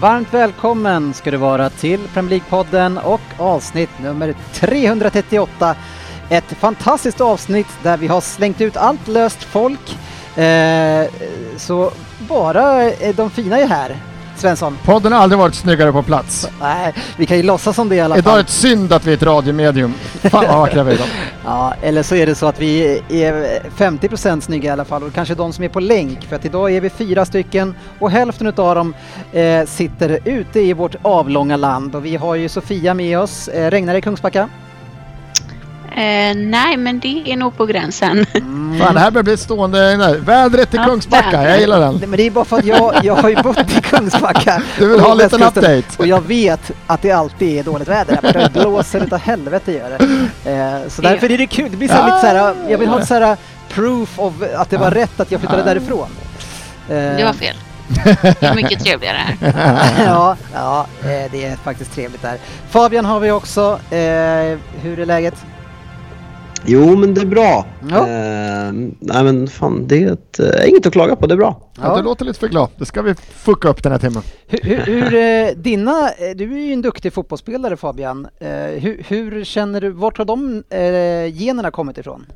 Varmt välkommen ska du vara till Premier League-podden och avsnitt nummer 338. Ett fantastiskt avsnitt där vi har slängt ut allt löst folk. Eh, så bara eh, de fina är här. Svensson. Podden har aldrig varit snyggare på plats. Nej, vi kan ju låtsas som det i alla Idag är fall. det synd att vi är ett radiomedium. Fan vad vackra vi är idag. Ja, eller så är det så att vi är 50% snygga i alla fall och kanske de som är på länk för att idag är vi fyra stycken och hälften utav dem eh, sitter ute i vårt avlånga land och vi har ju Sofia med oss. Eh, regnar det i Kungsbacka? Eh, nej, men det är nog på gränsen. Fan det här börjar bli stående... Nej, vädret i Ja, Kungsbacka, jag gillar den. Men det är bara för att jag, jag har ju bott i Kungsbacka. Du vill ha en liten update. Och jag vet att det alltid är dåligt väder här. Det blåser utav helvete gör det. Eh, så därför är det kul. Det blir så här lite så här, jag vill ha så här proof of att det var rätt att jag flyttade därifrån. Eh, Det var fel. Det är mycket trevligare här. ja, ja eh, det är faktiskt trevligt där. Fabian har vi också. Eh, hur är läget? Jo, men det är bra. Ja. Eh, nej men fan, det är ett, eh, inget att klaga på, det är bra. Ja, du låter lite för glad. Det ska vi fucka upp den här timmen. Hur, hur, hur eh, dina, eh, du är ju en duktig fotbollsspelare Fabian. Eh, hur, hur känner du, vart har de generna kommit ifrån?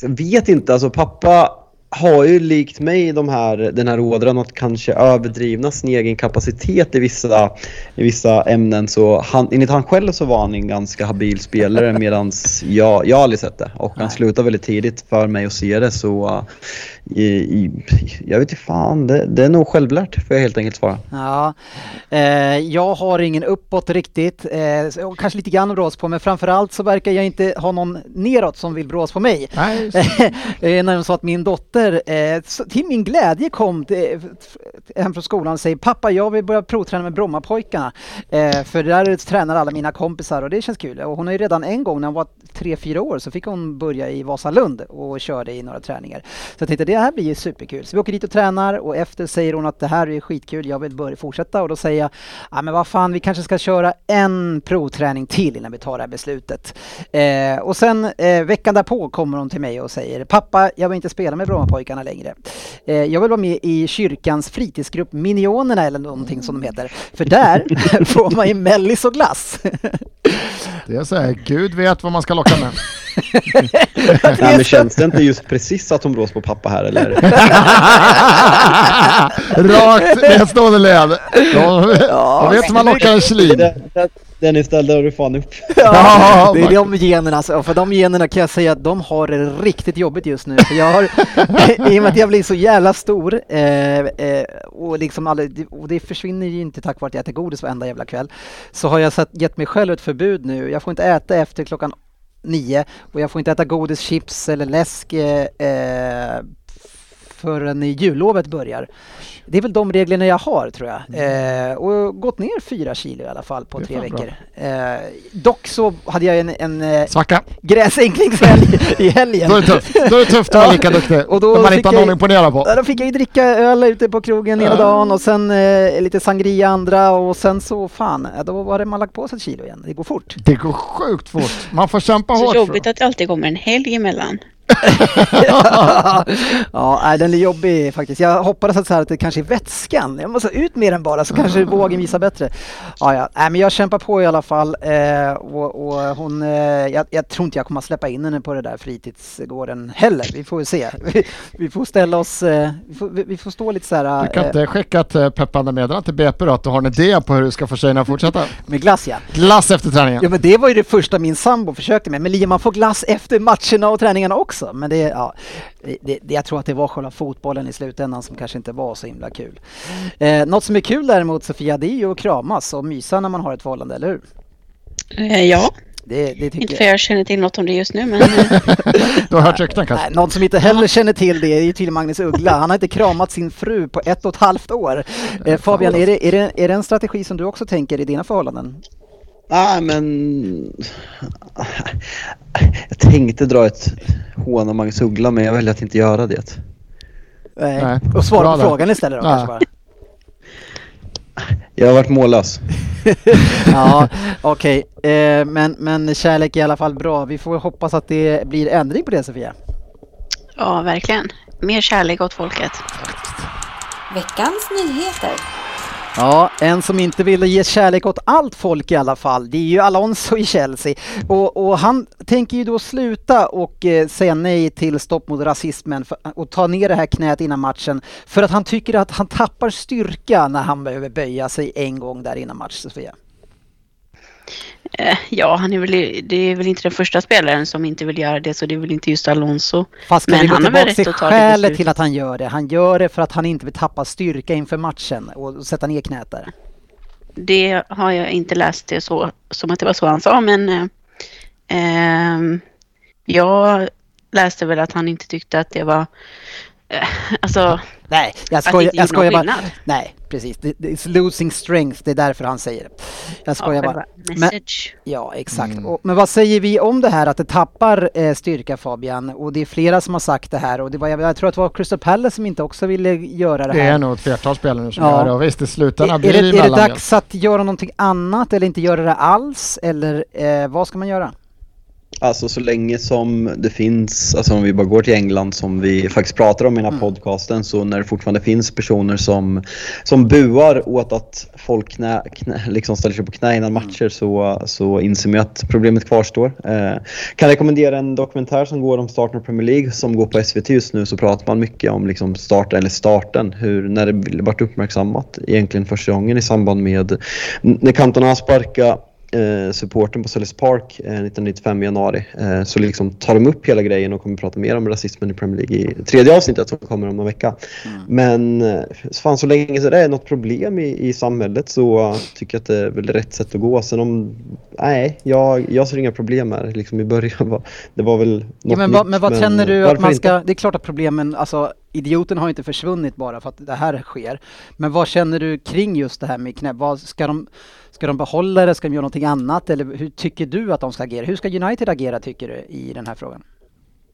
Jag vet inte, alltså pappa har ju likt mig de här, den här ådran att kanske överdrivna sin egen kapacitet i vissa, i vissa ämnen. Så han, enligt han själv så var han en ganska habil spelare medan jag, jag aldrig sett det. Och han slutade väldigt tidigt för mig att se det så uh, i, i, jag vet inte fan, det, det är nog självlärt får jag helt enkelt svara. Ja, eh, jag har ingen uppåt riktigt, eh, och kanske lite grann att brås på, men framförallt så verkar jag inte ha någon neråt som vill brås på mig. Nej, Det är nämligen så att min dotter, eh, till min glädje kom till, hem från skolan och säger pappa jag vill börja provträna med Brommapojkarna. Eh, för där tränar alla mina kompisar och det känns kul. Och hon har ju redan en gång när hon var tre fyra år så fick hon börja i Vasalund och körde i några träningar. Så jag tänkte det här blir ju superkul. Så vi åker dit och tränar och efter säger hon att det här är skitkul, jag vill börja fortsätta och då säger jag, ja men vad fan vi kanske ska köra en provträning till innan vi tar det här beslutet. Eh, och sen eh, veckan därpå kommer hon till mig och säger pappa jag vill inte spela med Brommapojkarna längre. Eh, jag vill vara med i kyrkans fritidsgrupp Minionerna eller någonting som de heter. För där får man ju mellis och glass. det är så här, Gud vet vad man ska locka med. Nej men känns det inte just precis att hon brås på pappa här eller? Rakt nedstående led. De, de vet hur man lockar en slid. Den- den- Dennis, ställde du fan upp. Ja, det är de generna, alltså. för de generna kan jag säga att de har det riktigt jobbigt just nu. För jag har, I och med att jag blir så jävla stor eh, eh, och, liksom aldrig, och det försvinner ju inte tack vare att jag äter godis varenda jävla kväll, så har jag satt, gett mig själv ett förbud nu. Jag får inte äta efter klockan nio och jag får inte äta godis, chips eller läsk eh, eh, förrän jullovet börjar. Det är väl de reglerna jag har tror jag. Eh, och gått ner fyra kilo i alla fall på tre veckor. Eh, dock så hade jag en, en eh, Svacka. gräsänklingshelg i helgen. Då är det tufft. Då är det tufft att vara Ja. lika duktig. Och då man fick inte har jag- någon att imponera på. Då fick jag ju dricka öl ute på krogen Ja. dagen och sen eh, lite sangria andra och sen så fan, ja, då var det man lagt på sig ett kilo igen. Det går fort. Det går sjukt fort. Man får kämpa Så hårt. jobbigt att det alltid kommer en helg emellan. ja, den är jobbig faktiskt. Jag hoppades att, så här, att det kanske är vätskan. Jag måste ut med den bara så kanske vågen visar bättre. Ja, ja. Nej, men jag kämpar på i alla fall. Eh, och, och hon, eh, jag, jag tror inte jag kommer att släppa in henne på det där fritidsgården heller. Vi får se. Vi, vi får ställa oss, eh, vi, får, vi, vi får stå lite så här Du kan eh, inte skicka ett eh, peppande meddelande till BP då att du har en idé på hur du ska få tjejerna att fortsätta? med glass ja. Glass efter träningen. Ja men det var ju det första min sambo försökte med. Men Lia man får glass efter matcherna och träningarna också. Men det, ja, det, det, jag tror att det var själva fotbollen i slutändan som kanske inte var så himla kul. Eh, något som är kul däremot Sofia, det är ju att kramas och mysa när man har ett förhållande, eller hur? Eh, ja, Det, det tycker Inte jag. för jag känner till något om det just nu men eh, Du har hört rykten kanske? Nej, någon som inte heller känner till det är ju till Magnus Uggla. Han har inte kramat sin fru på ett och ett halvt år. Eh, Fabian, är det, är, det, är det en strategi som du också tänker i dina förhållanden? Nej men... Jag tänkte dra ett hån av Magnus Uggla men jag väljer att inte göra det. Nej. Nej. Och svara på frågan istället då Ja. kanske bara. Jag har varit mållös. Ja, okej. Eh, men, men kärlek är i alla fall bra. Vi får hoppas att det blir ändring på det Sofia. ja, verkligen. Mer kärlek åt folket. Veckans nyheter. Ja, en som inte ville ge kärlek åt allt folk i alla fall, det är ju Alonso i Chelsea. Och, och han tänker ju då sluta och eh, säga nej till stopp mot rasismen för, och ta ner det här knät innan matchen. För att han tycker att han tappar styrka när han behöver böja sig en gång där innan match, Sofia. Eh, ja, han är väl, det är väl inte den första spelaren som inte vill göra det så det är väl inte just Alonso. Fast Men vi gå han tillbaka till skälet till att han gör det? Han gör det för att han inte vill tappa styrka inför matchen och, sätta ner knät där. Det har jag inte läst det så, som att det var så han sa men eh, ehm, jag läste väl att han inte tyckte att det var alltså Nej, jag att det skojar, jag skojar bara. skillnad. Nej, precis. Det, det är losing strength, det är därför han säger det. Jag skojar Ja, bara. Men, ja, exakt. Och, men vad säger vi om det här att det tappar eh, styrka Fabian? Och det är flera som har sagt det här och det var, jag, jag tror att det var Crystal Palace som inte också ville göra det Det här. är nog ett flertal spelare som Ja. gör det och visst i Är, slutändan är, blir det, det är det dags att göra någonting annat eller inte göra det alls? Eller eh, vad ska man göra? Alltså så länge som det finns, alltså om vi bara går till England som vi faktiskt pratar om i den här podcasten, så när det fortfarande finns personer som, som buar åt att folk knä, knä, liksom ställer sig på knä innan matcher så, så inser man att problemet kvarstår. Eh, kan rekommendera en dokumentär som går om starten av Premier League som går på SVT just nu så pratar man mycket om liksom starten, eller starten, hur, när det vart uppmärksammat egentligen första gången i samband med när Cantona sparkade eh, supporten på Sellers Park eh, 1995 i januari eh, så liksom tar de upp hela grejen och kommer prata mer om rasismen i Premier League i tredje avsnittet som kommer om någon vecka. Men eh, fan, så länge så det är något problem i, i samhället så tycker jag att det är väl rätt sätt att gå. Sen om, nej, jag, jag ser inga problem här. Liksom I början var det var väl något Ja, men, vad, nytt, men vad känner du att man inte? ska, det är klart att problemen, alltså idioten har inte försvunnit bara för att det här sker. Men vad känner du kring just det här med knä? Vad, ska, de, ska de behålla det? Ska de göra någonting annat? Eller hur tycker du att de ska agera? Hur ska United agera tycker du i den här frågan?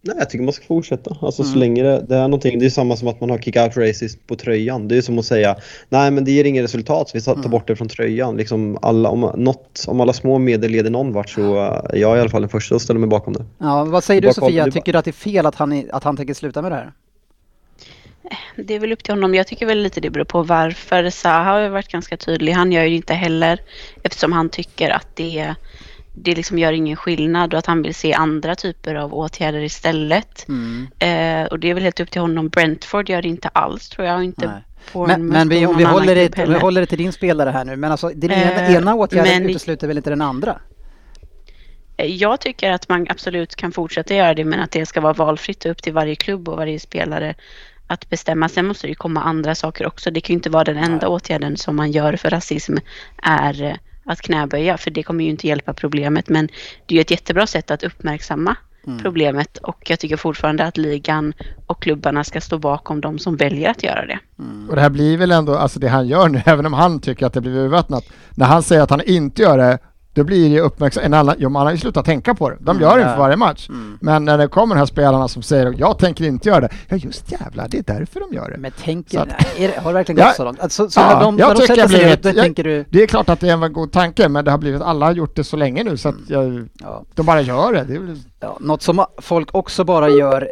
Nej, jag tycker man ska fortsätta. Alltså Mm. så länge det, det är någonting. Det är samma som att man har kick-out races på tröjan. Det är som att säga nej men det ger ingen resultat så vi tar Mm. bort det från tröjan. Liksom alla, om, något, om alla små medel leder någon vart så är jag i alla fall den första att ställa mig bakom det. Ja, vad säger du kolla, Sofia? Tycker du att det är fel att han, att han tänker sluta med det här? Det är väl upp till honom. Jag tycker väl lite det beror på varför. Zaha har ju varit ganska tydlig. Han gör ju det inte heller eftersom han tycker att det, det liksom gör ingen skillnad och att han vill se andra typer av åtgärder istället. Mm. Eh, och det är väl helt upp till honom. Brentford gör det inte alls tror jag. Inte Nej. Men, men vi, om vi håller, det, vi håller det till din spelare här nu, men alltså den ena, Eh, ena åtgärden men- utesluter väl inte den andra? Eh, Jag tycker att man absolut kan fortsätta göra det men att det ska vara valfritt upp till varje klubb och varje spelare att bestämma. Sen måste det ju komma andra saker också. Det kan ju inte vara den enda åtgärden som man gör för rasism är eh, att knäböja för det kommer ju inte hjälpa problemet men det är ju ett jättebra sätt att uppmärksamma problemet och jag tycker fortfarande att ligan och klubbarna ska stå bakom de som väljer att göra det. Och det här blir väl ändå, alltså det han gör nu, även om han tycker att det blir urvattnat. När han säger att han inte gör det, då blir det uppmärksamt. En annan, jo, man har ju slutat tänka på det. De gör det ja. inför varje match. Men när det kommer de här spelarna som säger jag tänker inte göra det. Ja just jävlar, det är därför de gör det. Men tänker, att- är det, har det verkligen gått Ja. så långt? Alltså, så Ja, när de, jag när de sätter sig jag- tänker du... Det är klart att det är en god tanke, men det har blivit, alla har gjort det så länge nu så att jag, Ja. de bara gör det. det är Ja, något som folk också bara gör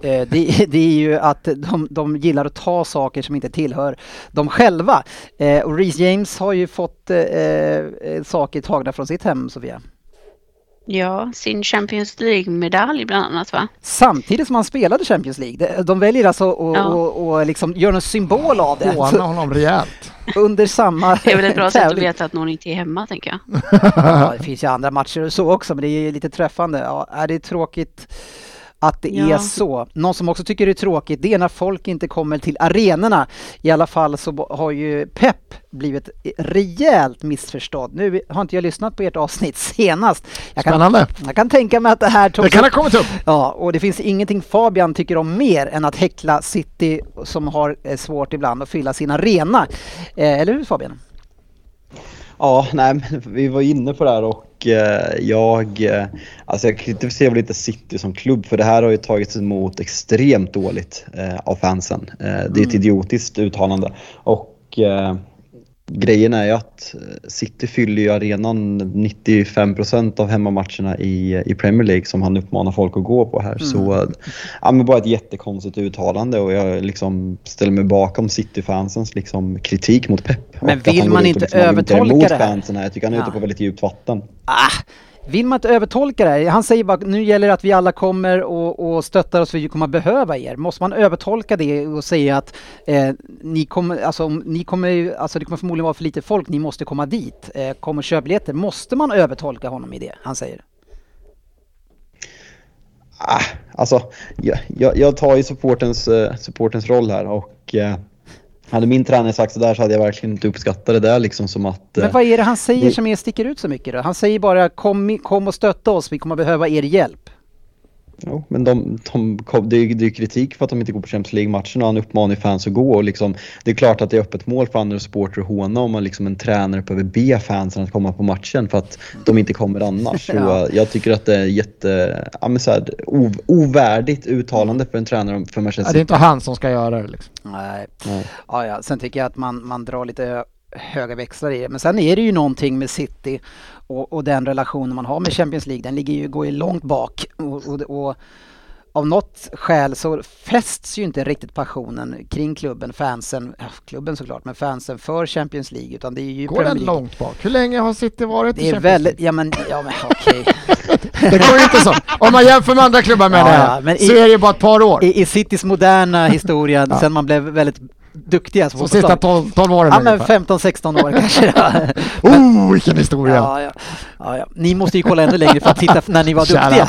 det, det är ju att de, de gillar att ta saker som inte tillhör dem själva. Eh, och Reece James har ju fått eh, eh, saker tagna från sitt hem, Sofia. Ja, sin Champions League-medalj bland annat va? Samtidigt som han spelade Champions League. De, de väljer alltså att Ja. och, och liksom göra en symbol av det håna honom rejält. under samma Det är väl ett bra sätt att veta att någon inte är hemma tänker jag. Ja, det finns ju andra matcher och så också, men det är ju lite träffande. Ja, är det är tråkigt att det är Ja. så. Någon som också tycker det är tråkigt det är när folk inte kommer till arenorna. I alla fall så har ju Pep blivit rejält missförstådd. Nu har inte jag lyssnat på ert avsnitt senast. Jag kan, Spännande. jag kan tänka mig att det här Det kan ha kommit upp. Ja, och det finns ingenting Fabian tycker om mer än att häckla City som har eh, svårt ibland att fylla sin arena. Eh, eller hur Fabian? Ja, nej, men vi var inne på det här och eh, jag, eh, alltså jag kritiserar väl inte City som klubb för det här har ju tagits emot extremt dåligt eh, av fansen. Det är ett idiotiskt uttalande och grejen är ju att eh, City fyller ju arenan 95% av hemmamatcherna i, i Premier League som han uppmanar folk att gå på här. Så eh, ja, men bara ett jättekonstigt uttalande och jag liksom ställer mig bakom City-fansens liksom kritik mot Pep. Men vill man inte liksom övertolka det här? fansen här. Jag tycker han är Ja. ute på väldigt djupt vatten. Ah, vill man inte övertolka det här? Han säger bara nu gäller det att vi alla kommer och, och stöttar oss för vi kommer behöva er. Måste man övertolka det och säga att eh, ni kommer, alltså, ni kommer, alltså det kommer förmodligen vara för lite folk, ni måste komma dit. Eh, kom och köp biljetter. Måste man övertolka honom i det han säger? Ah, alltså, jag, jag, jag tar ju supportens, eh, supportens roll här och eh, hade min tränare sagt sådär så hade jag verkligen inte uppskattat det där liksom som att... Men eh, vad är det han säger det- som sticker ut så mycket då? Han säger bara kom, kom och stötta oss, vi kommer behöva er hjälp. Jo, men de, de, det är ju det är ju kritik för att de inte går på Champions League-matcherna och han uppmanar ju fans att gå. Och liksom, det är klart att det är öppet mål för andra supportrar att håna om man liksom en tränare behöver be fansen att komma på matchen för att de inte kommer annars. Så Ja. jag tycker att det är jätte, ja, men så här, ov, ovärdigt uttalande för en tränare för Ja, Manchester det är inte han som ska göra det. Liksom. Nej. Nej. Ja, ja. Sen tycker jag att man, man drar lite hö- höga växlar i det. Men sen är det ju någonting med City och, och den relationen man har med Champions League. Den ligger ju, går ju långt bak. Och, och, och av något skäl så fästs ju inte riktigt passionen kring klubben, fansen, ja, klubben såklart, men fansen för Champions League. Utan det är ju Går den långt bak? Hur länge har City varit i Det är Champions väldigt, League? ja men, ja men okej. Det går ju inte så. Om man jämför med andra klubbar menar Ja, jag, ja, men så i- är det ju bara ett par år. I, I Citys moderna historia, sen man blev väldigt duktiga Så sista fotbollslag. 12, 12 åren Ja men ungefär. 15-16 år kanske. då. Oh, vilken historia! Ja, ja. Ja, ja. Ni måste ju kolla ännu längre för att titta när ni var duktiga.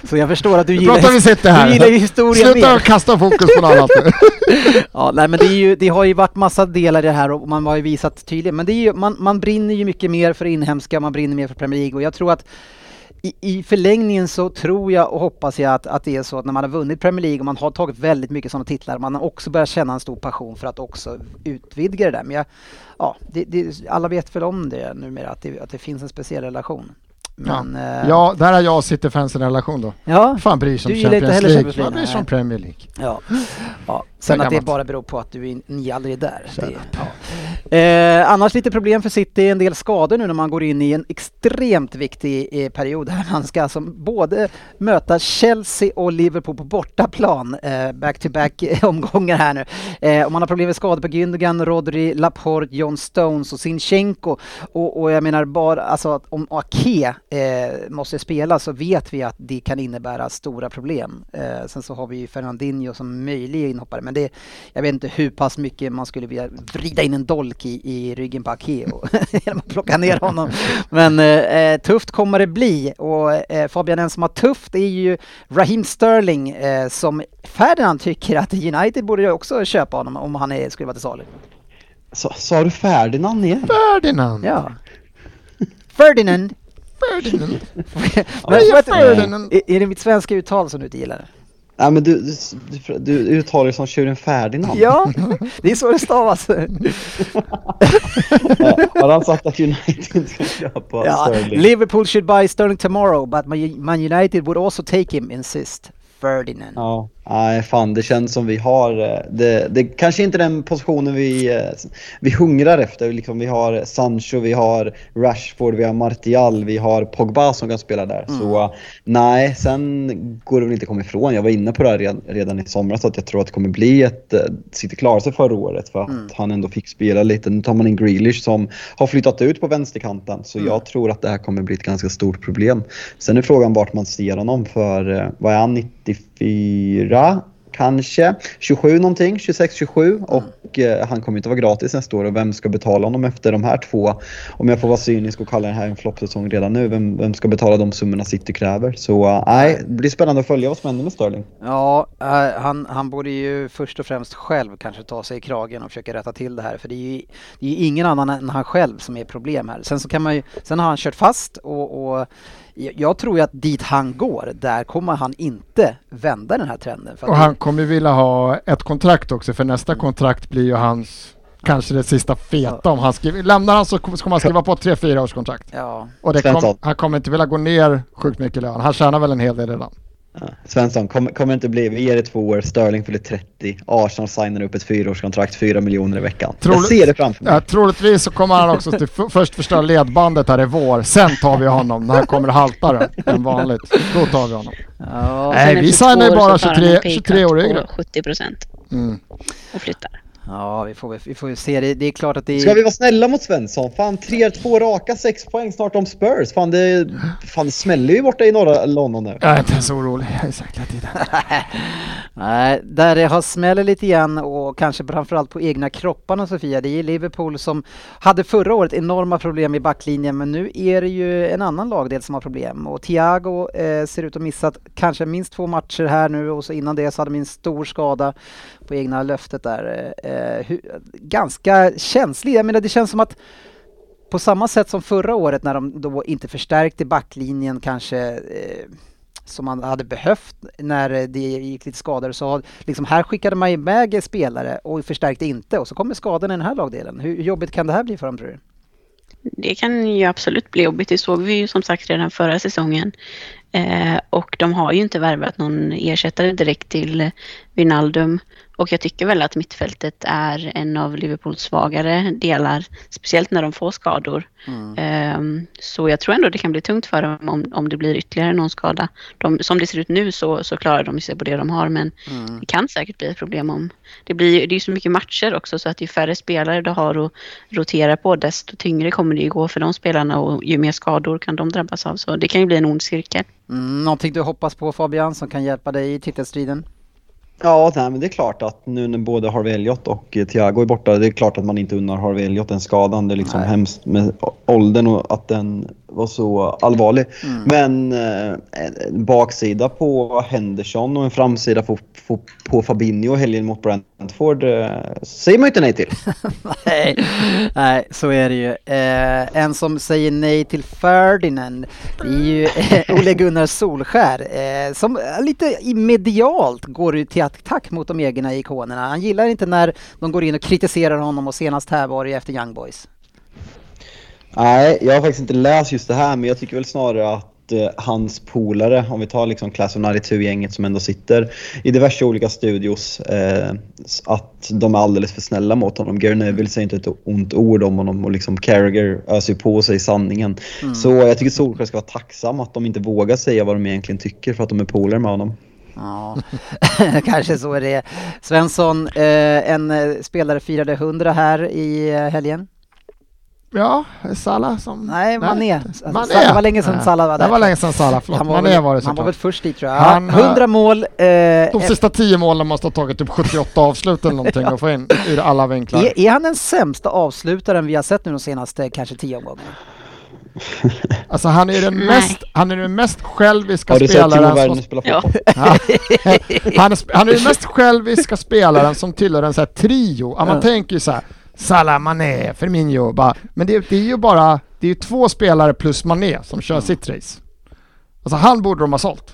Så jag förstår att du gillar, vi City här. du gillar historia Sluta mer. kasta fokus på något annat. Ja, nej, men det, är ju, det har ju varit massa delar i det här och man har ju visat tydligt. Men ju, man, man brinner ju mycket mer för inhemska, man brinner mer för Premier League och jag tror att i, i förlängningen så tror jag och hoppas jag att, att det är så att när man har vunnit Premier League och man har tagit väldigt mycket sådana titlar, man har också börjat känna en stor passion för att också utvidga det där. Men jag, ja, det, det, alla vet väl om det numera, att det, att det finns en speciell relation. Men, eh, Ja, där har jag och en relation då. ja, Fan bryr sig om Champions League. Champions League, Man bryr sig om. Premier League. Ja. ja. Sen att det bara beror på att du ni aldrig är där. Det, ja. eh, annars lite problem för City, en del skador nu när man går in i en extremt viktig eh, period. här. Man ska alltså både möta Chelsea och Liverpool på bortaplan, eh, back-to-back omgångar här nu. Eh, och man har problem med skador på Gündogan, Rodri, Laporte, John Stones och Sinchenko. Och, och jag menar bara, alltså att om Ake eh, måste spela så vet vi att det kan innebära stora problem. Eh, sen så har vi ju Fernandinho som möjlig inhoppare, men det, jag vet inte hur pass mycket man skulle vilja vrida in en dolk i, i ryggen på Ake och genom att plocka ner honom. Men eh, tufft kommer det bli och eh, Fabian, en som har tufft är ju Raheem Sterling eh, som Ferdinand tycker att United borde ju också köpa honom om han är, skulle vara till salu. Sa, sa du Ferdinand igen? Ferdinand! Ja. Ferdinand! Ferdinand! Vet- Ferdinand. är, är det mitt svenska uttal som du inte gillar? Nej men du, du, du uttalar det som tjuren Ferdinand. Ja, det är så det stavas. Ja, Har han sagt att United inte ska köpa Ja, Sterling? Liverpool should buy Sterling tomorrow, but Man Man United would also take him, insist Ferdinand. Ja, nej fan det känns som vi har, eh, det, det kanske inte är den positionen vi, eh, vi hungrar efter. Liksom, vi har Sancho, vi har Rashford, vi har Martial, vi har Pogba som kan spela där. Så eh, nej, sen går det väl inte att komma ifrån. Jag var inne på det här redan, redan i somras att jag tror att det kommer bli ett, eh, City klarade sig förra året för att han ändå fick spela lite. Nu tar man in Grealish som har flyttat ut på vänsterkanten så jag tror att det här kommer bli ett ganska stort problem. Sen är frågan vart man ser honom för, vad är han, 94 kanske 27 någonting, 26-27 och eh, han kommer inte vara gratis nästa år och vem ska betala honom efter de här två? Om jag får vara cynisk och kalla det här en floppsäsong redan nu, vem, vem ska betala de summorna City kräver? Så eh, nej, det blir spännande att följa vad som händer med Sterling. Ja, eh, han, han borde ju först och främst själv kanske ta sig i kragen och försöka rätta till det här för det är ju, det är ingen annan än han själv som är problem här. Sen så kan man ju, sen har han kört fast och, och jag tror ju att dit han går, där kommer han inte vända den här trenden. För att Och det- han kommer ju vilja ha ett kontrakt också för nästa kontrakt blir ju hans kanske det sista feta om han skriver. Lämnar han så kommer man skriva på ett 3-4 års kontrakt. Ja, Och det kom, han kommer inte vilja gå ner sjukt mycket i lön. Han tjänar väl en hel del redan. Ja. Svensson, kommer kommer inte bli, vi ger det två år, Sterling fyller 30, Arsenal signar upp ett fyraårskontrakt, 4 miljoner i veckan. Jag Troligt- ser det framför mig. Ja, troligtvis så kommer han också till först förstöra ledbandet här i vår. Sen tar vi honom när han kommer haltare än vanligt. Då tar vi honom. ja, Nej, vi signar ju bara så tar han 23 en pay 23 cut år yngre. 70 procent Mm. och flyttar. Ja vi, får, vi får se. Det, det är klart att det Ska vi vara snälla mot Svensson? Fan, tre, två raka, sex poäng snart om Spurs. Fan det, fan, det smäller ju borta i norra London nu. Jag är inte ens orolig. Jag är säker tiden. Nej, där det har smäller lite grann och kanske framförallt på egna kropparna Sofia. Det är Liverpool som hade förra året enorma problem i backlinjen men nu är det ju en annan lagdel som har problem och Thiago eh, ser ut att ha missat kanske minst två matcher här nu och så innan det så hade de en stor skada på egna löftet där. Eh, Eh, hur, ganska känslig, jag menar det känns som att på samma sätt som förra året när de då inte förstärkte backlinjen kanske eh, som man hade behövt när det gick lite skador så liksom här skickade man iväg spelare och förstärkte inte och så kommer skadan i den här lagdelen. Hur jobbigt kan det här bli för dem tror du? Det kan ju absolut bli jobbigt. Det såg vi ju som sagt redan förra säsongen. Eh, och de har ju inte värvat någon ersättare direkt till eh, Wijnaldum. Och jag tycker väl att mittfältet är en av Liverpools svagare delar. Speciellt när de får skador. Eh, så jag tror ändå det kan bli tungt för dem om, om det blir ytterligare någon skada. De, som det ser ut nu så, så klarar de sig på det de har. Men det kan säkert bli ett problem om... Det, blir, det är ju så mycket matcher också så att ju färre spelare du har att rotera på desto tyngre kommer det ju gå för de spelarna och ju mer skador kan de drabbas av. Så det kan ju bli en ond cirkel. Mm, någonting du hoppas på Fabian som kan hjälpa dig i titelstriden? Ja, nej, men det är klart att nu när både Harvey Elliot och eh, Thiago är borta, det är klart att man inte unnar Harvey Elliot den skadan. Det är liksom Nej. hemskt med åldern och att den var så allvarlig. Men eh, en baksida på Henderson och en framsida på, på, på Fabinho helgen mot Brentford eh, säger man ju inte nej till. nej, nej, så är det ju. Eh, en som säger nej till Ferdinand, det är ju eh, Ole Gunnar Solskär eh, som lite medialt går ut till attack mot de egna ikonerna. Han gillar inte när de går in och kritiserar honom och senast här var det efter Young Boys. Nej, jag har faktiskt inte läst just det här, men jag tycker väl snarare att eh, hans polare, om vi tar liksom Class of 92-gänget som ändå sitter i diverse olika studios, eh, att de är alldeles för snälla mot honom. Gary Neville säger inte ett ont ord om honom och liksom Carragher öser på sig sanningen. Så jag tycker Solskjaer ska vara tacksam att de inte vågar säga vad de egentligen tycker för att de är polare med honom. Ja, kanske så är det. Svensson, eh, en eh, spelare firade 100 här i eh, helgen. Ja, Salah som... Nej, Mané. Alltså, Mané. Salah var länge sedan Nej, Salah var Det där. var länge sedan Salah, förlåt. Han var, Mané väl, var det han var väl såklart. först dit tror jag. Han har- 100 mål. Eh, De sista tio målen måste ha tagit typ 78 avslut eller någonting att få in ur alla vinklar. är, är han den sämsta avslutaren vi har sett nu de senaste kanske tio omgångarna? Alltså han är den mest, han är den mest själviska Har spelaren som... spela Ja. han, är, han är den mest själviska spelaren som tillhör en så här trio. Ja, man Ja. tänker ju så här, Salah, Mané, Firmino, bara, men det, det är ju bara, det är ju två spelare plus Mané som kör sitt race. Alltså han borde de ha sålt.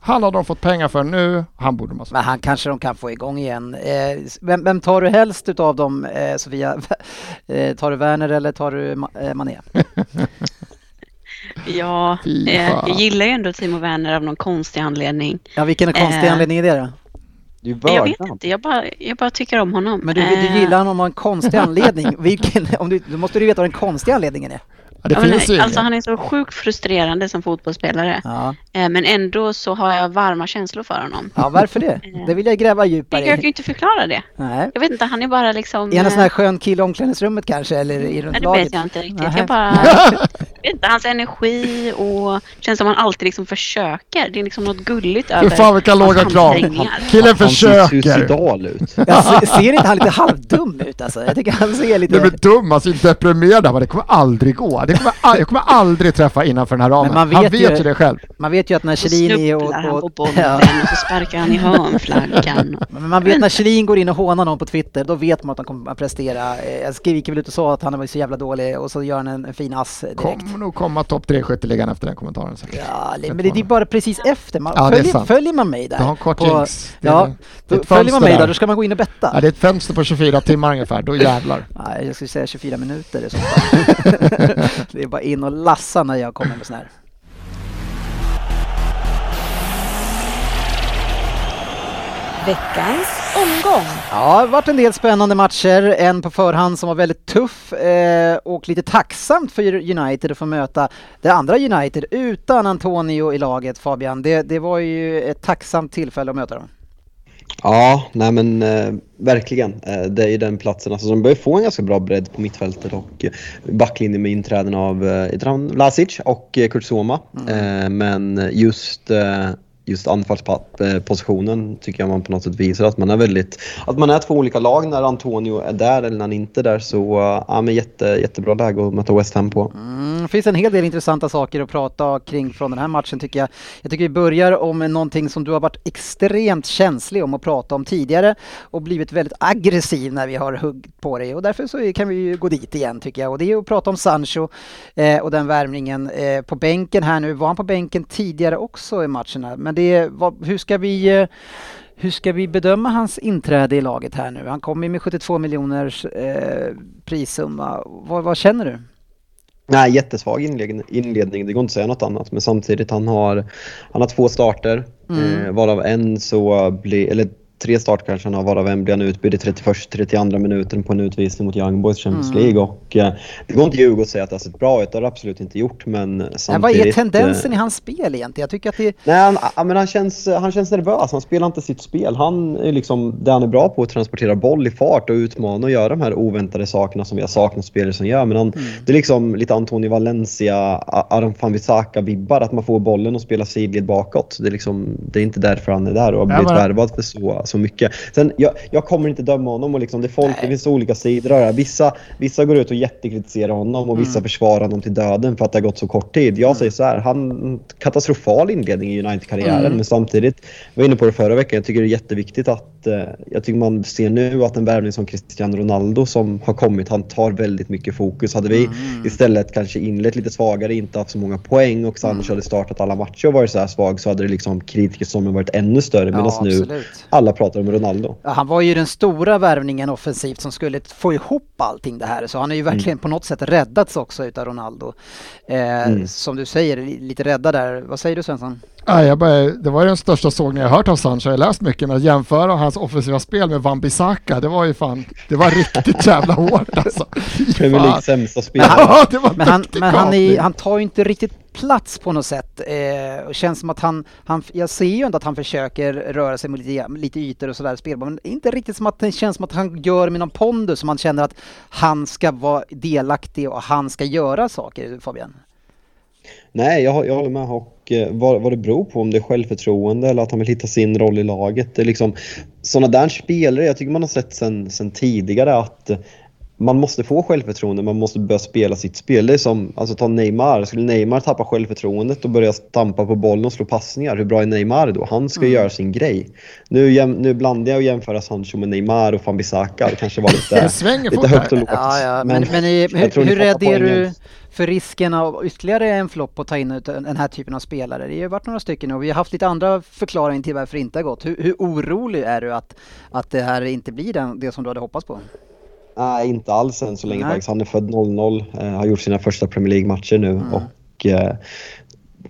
Han har de fått pengar för nu, han borde de ha sålt. Men han kanske de kan få igång igen. Eh, vem, vem tar du helst utav dem, eh, Sofia? Eh, tar du Werner eller tar du Ma- eh, Mané? Ja, eh, jag gillar ju ändå Timo Werner av någon konstig anledning. Ja, vilken är konstig Eh. anledning är det då? Är ju Jag vet inte, jag bara, jag bara tycker om honom. Men du, du Eh, gillar honom av en konstig anledning. Vilken, om du, då måste du veta vad den konstiga anledningen är. Ja, det ja, men finns ju nej, alltså han är så sjukt frustrerande som fotbollsspelare. Ja, Eh, Men ändå så har jag varma känslor för honom. ja varför det? Det vill jag gräva djupare Jag kan ju i. inte förklara det. Nej. Jag vet inte, han är bara liksom... Är han en sån eh, här skön kille i omklädningsrummet kanske? Eller i runt Nej, det laget? vet jag inte riktigt. Nej. Jag bara... vet inte, hans energi och känns som han alltid liksom försöker. Det är liksom något gulligt Fy över fan vilka låga krav. Killen Han ser försöker. suicidal ut. Jag se- ser inte han lite halvdum ut alltså? Jag tycker han ser lite... Du är dum, alltså inte deprimerad. Han bara, Det kommer aldrig gå. Det kommer, all- jag kommer aldrig träffa innanför den här ramen. Men man han vet vet ju- ju det själv. Man vet ju att när Så Chiellini och... snubblar han på och bollen ja, och så sparkar han i hörnflaggan. men man vet när Chiellin går in och hånar någon på Twitter, då vet man att han kommer att prestera. Eh, Jag skriker väl ut och sa att han var så jävla dålig och så gör han en, en fin ass direkt. Kommer nog komma topp tre i skytteligan efter den kommentaren. säkert. Ja, men det är bara precis efter. Man, Ja, det följer, följer man mig där? Du har en kort på, jinx. Det är- Ja, det följer man mig där. då ska man gå in och betta. Ja, det är ett fönster på 24 timmar ungefär, då jävlar. Nej, jag skulle säga 24 minuter i så fall. det är bara in och lassa när jag kommer med sån här. Veckans omgång. Ja, det har varit en del spännande matcher. En på förhand som var väldigt tuff eh, och lite tacksamt för United att få möta det andra United utan Antonio i laget, Fabian. Det, det var ju ett tacksamt tillfälle att möta dem. Ja, nej men eh, verkligen. Eh, det är ju den platsen. Alltså, de börjar få en ganska bra bredd på mittfältet och eh, backlinjen med inträden av eh, Lasic och eh, Kurt Soma. Eh, men just eh, Just anfallspositionen tycker jag man på något sätt visar att man är väldigt, att man är två olika lag när Antonio är där eller när han inte är där. Så ja, men jätte, jättebra läge att möta West Ham på. Mm, det finns en hel del intressanta saker att prata kring från den här matchen tycker jag. Jag tycker vi börjar om någonting som du har varit extremt känslig om att prata om tidigare och blivit väldigt aggressiv när vi har huggit på dig och därför så kan vi ju gå dit igen tycker jag och det är att prata om Sancho eh, och den värvningen eh, på bänken här nu. Var han på bänken tidigare också i matcherna? Men det, vad, hur ska vi eh, hur ska vi bedöma hans inträde i laget här nu? Han kommer med 72 miljoners eh, prissumma. Vad, vad känner du? Nej, jättesvag inledning, inledning, det går inte att säga något annat. Men samtidigt, han har, han har två starter, Mm. eh, varav en så blir, eller tre starter kanske han har, varav en blir han utbytt i 31-32 minuten på en utvisning mot Young Boys Champions Mm. League. Och, eh, det går inte att ljuga och säga att det har sett bra ut, det har det absolut inte gjort. Men samtidigt... vad är tendensen eh, i hans spel egentligen? Jag tycker att det... Nej, han, ja, men han, känns, han känns nervös. Han spelar inte sitt spel. Han är liksom, det han är bra på att transportera boll i fart och utmana och göra de här oväntade sakerna som vi har saknat spelare som gör. Men han, det är liksom lite Antonio Valencia, Aron van Bissaka-vibbar. Att man får bollen och spelar sidled bakåt. Det är, liksom, det är inte därför han är där och har Ja, blivit men- värvad för så, så mycket. Sen, jag, jag kommer inte döma honom. Och liksom, det, folk, det finns olika sidor av det här. Vissa, vissa går ut och jättekritiserar honom och vissa försvarar honom till döden för att det har gått så kort tid. Jag säger så här, han katastrofal inledning i United-karriären Mm. men samtidigt, jag var inne på det förra veckan, jag tycker det är jätteviktigt att, eh, jag tycker man ser nu att en värvning som Cristiano Ronaldo som har kommit, han tar väldigt mycket fokus. Hade vi Mm. istället kanske inlett lite svagare, inte haft så många poäng och Sancho hade startat alla matcher och varit så här svag så hade det liksom kritikerstormen varit ännu större medan Ja, nu alla pratar om Ronaldo. Ja, han var ju den stora värvningen offensivt som skulle få ihop allting det här. Så han är ju Mm. verkligen på något sätt räddats också utav Ronaldo. Eh, Mm. Som du säger, li- lite rädda där. Vad säger du Svensson? Nej, jag bara, det var ju den största sågningen jag hört av Sancho. Jag har läst mycket, men att jämföra hans offensiva spel med Van Bissaka, det var ju fan, det var riktigt jävla hårt alltså. Premier fan. Leagues sämsta spelare. Ja, det var Men han, men han, är, han tar ju inte riktigt plats på något sätt. Eh, och känns som att han, han, jag ser ju ändå att han försöker röra sig med lite, lite ytor och sådär spelbar, men inte riktigt som att det känns som att han gör med någon pondus som man känner att han ska vara delaktig och han ska göra saker, Fabian. Nej, jag, jag håller med. Och eh, vad, vad det beror på, om det är självförtroende eller att han vill hitta sin roll i laget. Det är liksom, sådana där spelare, jag tycker man har sett sen, sen tidigare att man måste få självförtroende, man måste börja spela sitt spel. Det är som, alltså ta Neymar. Skulle Neymar tappa självförtroendet och börja stampa på bollen och slå passningar, hur bra är Neymar då? Han ska göra sin grej. Nu, jäm, nu blandar jag och jämför Sancho med Neymar och van Bissaka. Det kanske var lite, svänger lite högt och lågt. Ja, ja. Men, men, i- jag hur, hur rädd är du för risken av ytterligare en flopp att ta in den här typen av spelare? Det har ju varit några stycken och vi har haft lite andra förklaringar till varför det inte har gått. Hur, hur orolig är du att, att det här inte blir den, det som du hade hoppats på? Nej, inte alls än så länge Nej. faktiskt. Han är född 00, eh, har gjort sina första Premier League-matcher nu och eh,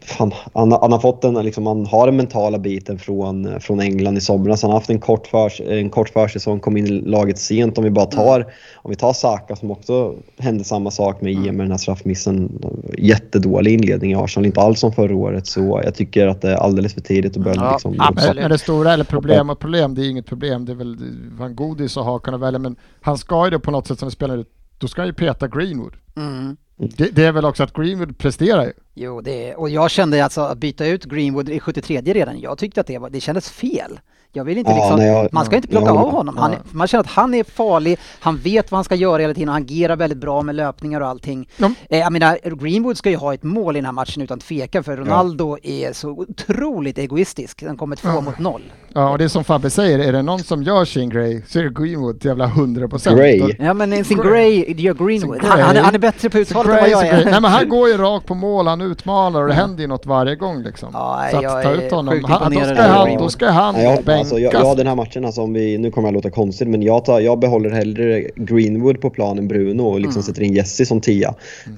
fan, han, han har fått den, liksom, han har den mentala biten från, eh, från England i somras. Han har haft en kort, förs, en kort försäsong, kom in i laget sent. Om vi bara tar, om vi tar Saka som också hände samma sak med IM med den här straffmissen. Jättedålig inledning i Arsenal, inte alls som förra året. Så jag tycker att det är alldeles för tidigt att börja Ja, liksom, absolut. Men, det stora, eller problem och problem, det är inget problem. Det är väl Van Godis att ha kunnat välja, men han ska ju det på något sätt som vi spelar ut, då ska han ju peta Greenwood. Mm. Det, det är väl också att Greenwood presterar ju. Jo, det, och jag kände alltså att byta ut Greenwood i 73 redan, jag tyckte att det, var, det kändes fel. Jag vill inte Ja, liksom, nej, jag- man ska inte plocka av honom. Han, man känner att han är farlig, han vet vad han ska göra hela tiden, han agerar väldigt bra med löpningar och allting. Ja. Eh, jag menar, Greenwood ska ju ha ett mål i den här matchen utan tvekan, för Ronaldo är så otroligt egoistisk. Han kommer två mot noll. Ja, och det är som Fabbe säger, är det någon som gör sin grej så är det Greenwood till jävla 100 procent. Gray. Ja men sin Gray. Gray gör Greenwood. Gray. Han, han, är, han är bättre på uttalet än vad jag är. Nej men han går ju rakt på mål, han utmanar och det händer ju något varje gång liksom. Ja, så att ta ut honom, han, då, ska han, då ska han Nej, jag. Alltså, jag, jag den här matchen, alltså, om vi, nu kommer jag låta konstigt, men jag, tar, jag behåller hellre Greenwood på planen Bruno och liksom sätter in Jesse som tia.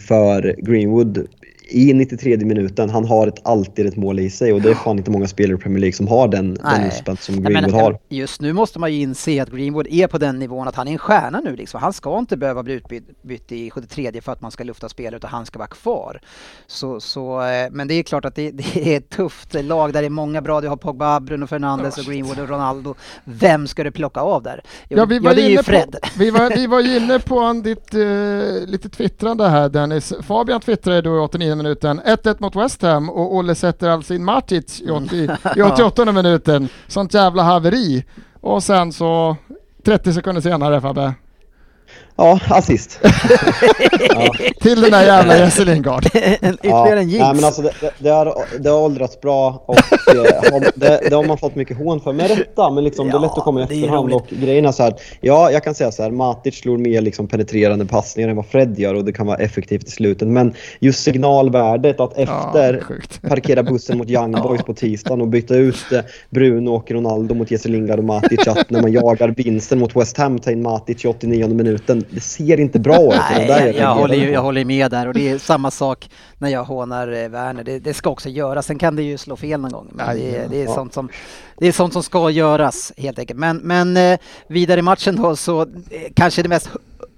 För Greenwood i 93 minuten, han har ett, alltid ett mål i sig och det är fan inte många spelare i Premier League som har den, den Nej. utspänst som Nej, men, Greenwood har. Just nu måste man ju inse att Greenwood är på den nivån att han är en stjärna nu liksom. Han ska inte behöva bli utbytt bytt i 73 för att man ska lufta spelare utan han ska vara kvar. Så, så, eh, men det är klart att det, det är ett tufft lag där det är många bra. Du har Pogba, Bruno Fernandes och Greenwood och Ronaldo. Vem ska du plocka av där? Jo, Ja, vi var, det är ju inne Fred. på, vi, var, vi var inne på en ditt eh, lite twittrande här Dennis. Fabian twittrade då i 89 minuten 1-1 mot West Ham och Olle sätter alltså in Matic i, 80, i 88 minuten. Sånt jävla haveri. Och sen så 30 sekunder senare Fabbe, Ja, assist. till den där jävla Jesse Lingard. En- Ytterligare en Nej, jinx. men alltså det, det, har, det har åldrats bra och eh, det, det har man fått mycket hån för. Med rätta, men liksom, det är lätt att komma i Ja, det är efterhand. Och grejen är så här, ja, jag kan säga så här, Matic slår mer liksom penetrerande passningar än vad Fred gör och det kan vara effektivt i slutet. Men just signalvärdet att efter sjukt. parkera bussen mot Young Boys på tisdagen och byta ut eh, Bruno och Ronaldo mot Jesse Lingard och Matic. Att när man jagar vinsten mot West Ham ta in Matic i 89 minuten. Det ser inte bra ut. det Nej, jag, är jag, håller, jag håller med där och det är samma sak när jag hånar eh, Werner. Det, det ska också göras. Sen kan det ju slå fel någon gång. Men det, är- det, är Ja. sånt som, det är sånt som ska göras helt enkelt. Men, men eh, vidare i matchen då så eh, kanske det mest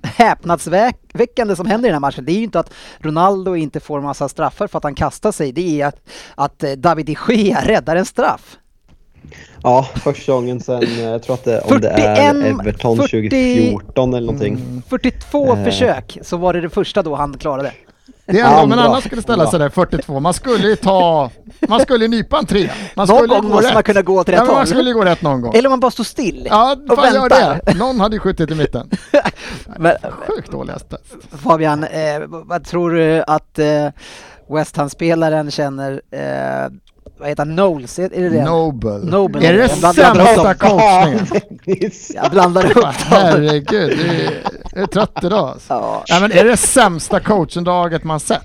häpnadsväckande som händer i den här matchen det är ju inte att Ronaldo inte får massa straffar för att han kastar sig. Det är att, att David de Gea räddar en straff. Ja, första gången sen, eh, jag tror att det, om det 41, är Everton 40 2014 eller någonting. 42 Eh. försök så var det det första då han klarade. Det är ändå, men annars skulle ställa sig där 42. Man skulle ju ta, man skulle nypa en tre. Man Någon skulle gång gå måste rätt. man kunna gå åt rätt ja, men Man håll. skulle gå rätt någon gång. Eller man bara står still Ja, och fan gör väntar. det. Någon hade ju skjutit i mitten. Men, Sjukt dåliga stats. Fabian, eh, vad tror du att eh, West Ham-spelaren känner, eh, vad heter han, Knowles? Är det det? Noble. Noble. Är det sämsta coachningen? Jag blandar upp dem. Herregud, jag är trött idag alltså. Ja. Nej, men är det sämsta coachendraget man sett?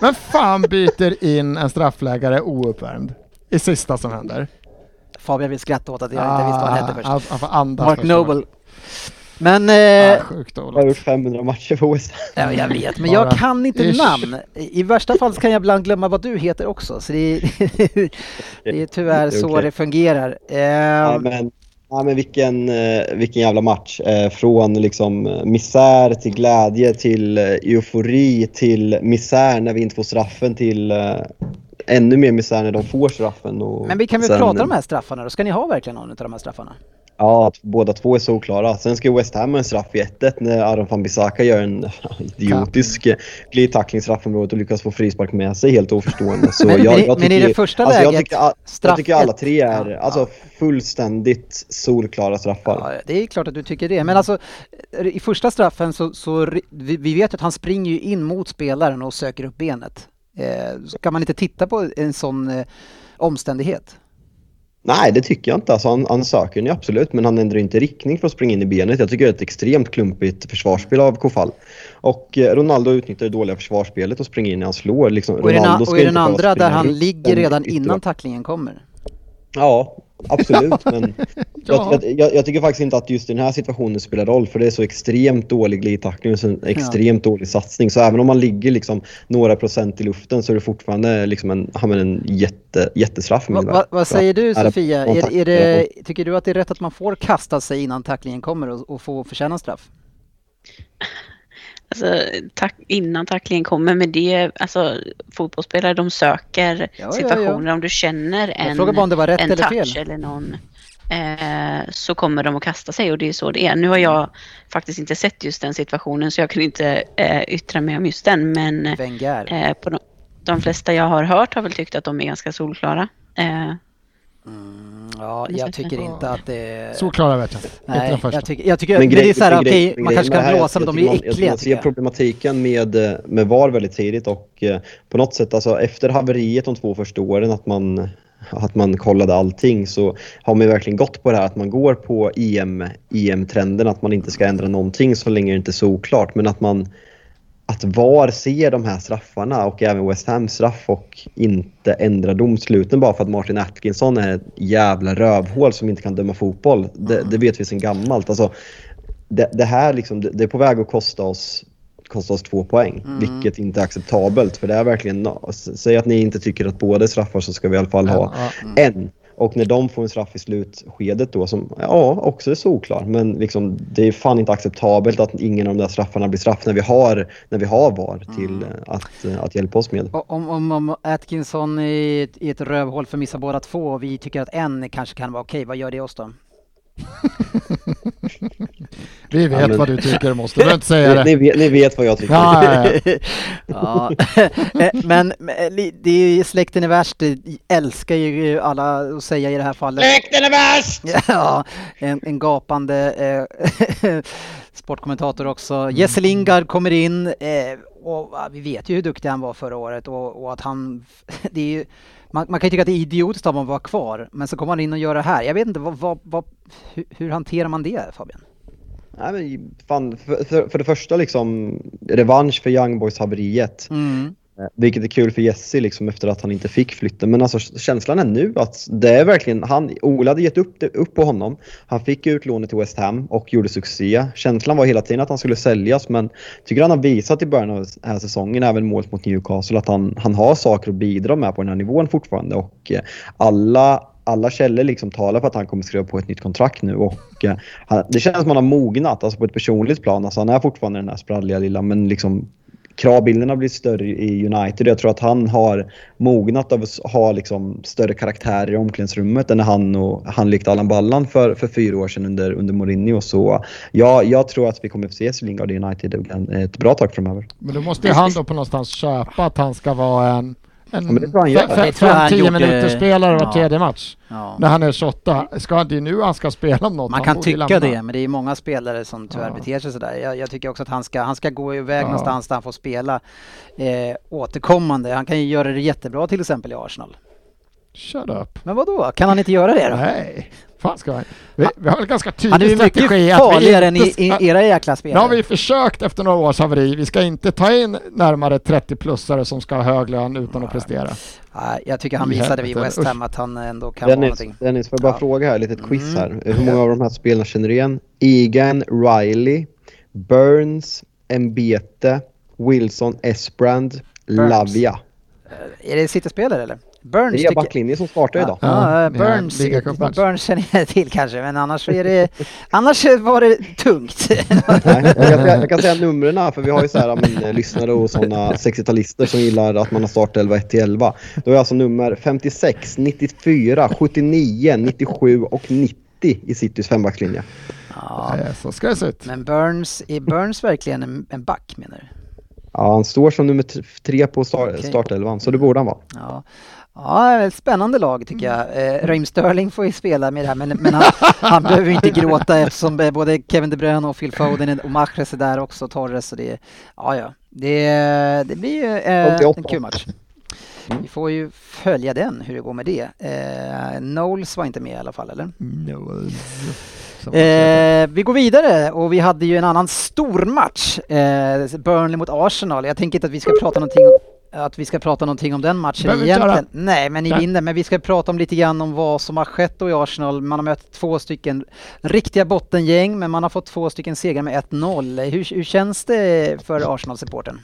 Men fan byter in en straffläggare ouppvärmd i sista som händer? Fabian vill skratta åt att jag inte visste vad han hette Ah, först. Mark. Noble. Men, eh, sjukt Jag har dåligt. gjort 500 matcher för West Ham. ja, jag vet, men jag kan inte ish. namn. I värsta fall så kan jag ibland glömma vad du heter också, så det är, det är tyvärr Det är så okej. det fungerar. Ja, Eh, men, ja, men vilken, eh, vilken jävla match. Eh, från liksom eh, misär till glädje till eufori till misär när vi inte får straffen till ännu mer misär när de får straffen. Och men vi kan väl sen- prata om de här straffarna då? Ska ni ha verkligen någon av de här straffarna? Ja, att båda två är så klara. Sen ska West Ham ha en straff i 1-1 när Aron van Bissaka gör en idiotisk eh, glidtackling i straffområdet och lyckas få frispark med sig helt oförstående. Så Men- jag, jag men i tycker- det första alltså jag läget, tycker, a- straff jag tycker alla tre är Ja, alltså, fullständigt solklara straffar. Ja, det är klart att du tycker det. Men alltså i första straffen så, så vi, vi vet att han springer ju in mot spelaren och söker upp benet. Eh, så kan man inte titta på en sån eh, omständighet? Nej, det tycker jag inte. Alltså, han, han söker den absolut, men han ändrar inte riktning för att springa in i benet. Jag tycker det är ett extremt klumpigt försvarsspel av Kofall. Och eh, Ronaldo utnyttjar det dåliga försvarsspelet och springer in när han slår. Liksom, Och i den, och i den andra där han ligger redan innan tacklingen kommer. Ja, absolut. Men Ja. jag, jag, jag tycker faktiskt inte att just den här situationen spelar roll för det är så extremt dålig glidtackling och så en extremt dålig satsning. Så även om man ligger liksom några procent i luften så är det fortfarande liksom en, ja, en jätte, jättestraff. Va, va, vad säger du Sofia? Är, är det, tycker du att det är rätt att man får kasta sig innan tacklingen kommer och, och få förtjäna straff? Alltså, tack, innan tacklingen kommer, men det alltså fotbollsspelare de söker ja, situationer om du känner en, en eller touch fel. eller någon eh, så kommer de att kasta sig och det är så det är. Nu har jag faktiskt inte sett just den situationen så jag kan inte eh, yttra mig om just den men eh, på de, de flesta jag har hört har väl tyckt att de är ganska solklara. Eh, Ja, jag tycker inte att det. Så klara vet jag inte. Inte Nej, första. jag tycker, jag tycker Men men det är grej- så här, okej, grej- man kanske kan blåsa att men de är man- äckliga Man ser problematiken med, eh, med VAR väldigt tidigt och eh, på något sätt, alltså efter haveriet de två första åren, att man att man kollade allting så har man ju verkligen gått på det här att man går på EM, EM-trenden att man inte ska ändra någonting så länge det inte är så oklart men att man att VAR ser de här straffarna och även West Ham straff och inte ändrar domsluten bara för att Martin Atkinson är ett jävla rövhål som inte kan döma fotboll. Det, det vet vi sedan gammalt. Alltså, det, det här liksom, det, det är på väg att kosta oss, kosta oss två poäng, Mm. vilket inte är acceptabelt. För det är verkligen, säg att ni inte tycker att båda är straffar så ska vi i alla fall ha Ja, en. Och när de får en straff i slutskedet då som, ja, också är solklar. Men liksom, det är fan inte acceptabelt att ingen av de där straffarna blir straff när vi har, när vi har VAR till Mm. att, att hjälpa oss med. Om, om, om Atkinson är ett, i ett rövhål för missa båda två och vi tycker att en kanske kan vara okej, vad gör det oss då? Vi vet Ja, men- vad du tycker, du måste du inte säga Ni, det. ni, vet, ni vet vad jag tycker. Ja, ja, ja. ja, Eh, men men, li- det är ju släkten är värst, det älskar ju alla att säga i det här fallet. Släkten är värst! Ja, en, en gapande eh, sportkommentator också. Jesse Lingard kommer in eh, och vi vet ju hur duktig han var förra året och, och att han, det är ju, man, man kan ju tycka att det är idiotiskt av honom att vara kvar, men så kommer han in och gör det här. Jag vet inte, vad, vad, vad, hur, hur hanterar man det Fabian? Nej, men fan, för, för, för det första liksom revansch för Young Boys haveriet. Mm. Eh, vilket är kul för Jesse liksom efter att han inte fick flytten. Men alltså känslan är nu att det är verkligen, han, Ola hade gett upp, det, upp på honom. Han fick utlånet till West Ham och gjorde succé. Känslan var hela tiden att han skulle säljas men tycker han har visat i början av den här säsongen, även målet mot Newcastle, att han, han har saker att bidra med på den här nivån fortfarande. Och eh, alla alla källor liksom talar för att han kommer skriva på ett nytt kontrakt nu och eh, han, det känns som att han har mognat alltså på ett personligt plan. Alltså han är fortfarande den här spralliga lilla men liksom kravbilden har blivit större i United. Jag tror att han har mognat av att ha liksom större karaktärer i omklädningsrummet än när han och han likt Allan Ballan för, för fyra år sedan under, under Mourinho. Så ja, jag tror att vi kommer att se Lingard i United ett bra tag framöver. Men då måste ju han då på någonstans köpa att han ska vara en, en Ja, men det tror jag han gör. fe- fe- Det tror jag han 10 gjorde- minuters spelare var Ja. tredje match. Ja. När han är 28. Ska, det är nu han ska spela om något. Man Han kan tycka lämna. det, men det är många spelare som tyvärr Ja. beter sig sådär. Jag, jag tycker också att han ska, han ska gå iväg Ja. någonstans där han får spela eh, återkommande. Han kan ju göra det jättebra till exempel i Arsenal. Shut up. Men vad då? kan han inte göra det då? Nej. Fan ska han. Vi, vi har väl ganska Han är tydlig ju mycket strategi att vi farligare än i, i era jäkla Nu spelare. har vi försökt efter några års haveri. Vi ska inte ta in närmare 30-plussare som ska ha hög lön utan att prestera. Nej, jag tycker han visade vid West Ham att han ändå kan vara Dennis, någonting. Dennis, får jag bara Ja. fråga här, litet quiz Mm. här. Hur många av de här spelarna känner du igen? Egan, Riley, Burns, Mbete, Wilson, Esbrand, Burns. Lavia. Är det City-spelare eller? Burns Det är backlinjen som startar idag. Ja, Ja, eh, Burns, ligacup-match. Burns känner jag till kanske, men annars är det, annars var det tungt. Nej, jag, kan säga, jag kan säga numren för vi har ju så här, men, eh, lyssnare och sådana 60-talister som gillar att man har startelva 1 till 11. Då är alltså nummer 56, 94, 79, 97 och 90 i Citys fembackslinje. Ja, Så ska det se ut. men Burns, är Burns verkligen en, en back menar du? Ja, han står som nummer tre på star- Okej. startelvan, så det borde han vara. Ja, ja ett spännande lag tycker jag. Eh, Raheem Sterling får ju spela med det här, men, men han, han behöver inte gråta eftersom eh, både Kevin De Bruyne och Phil Foden och Mahrez är där också, Torres, så det, ja, ja. Det, det blir ju eh, 88. en kul match. Vi får ju följa den, hur det går med det. Eh, Knowles var inte med i alla fall, eller? Eh, vi går vidare och vi hade ju en annan stor match. Eh, Burnley mot Arsenal. Jag tänker inte att vi ska prata någonting om att vi ska prata någonting om den matchen Behöver egentligen. Nej, men ni Nej. vinner. Men vi ska prata om lite grann om vad som har skett då i Arsenal. Man har mött två stycken riktiga bottengäng, men man har fått två stycken segrar med 1-0. Hur, hur känns det för Arsenal-supporten?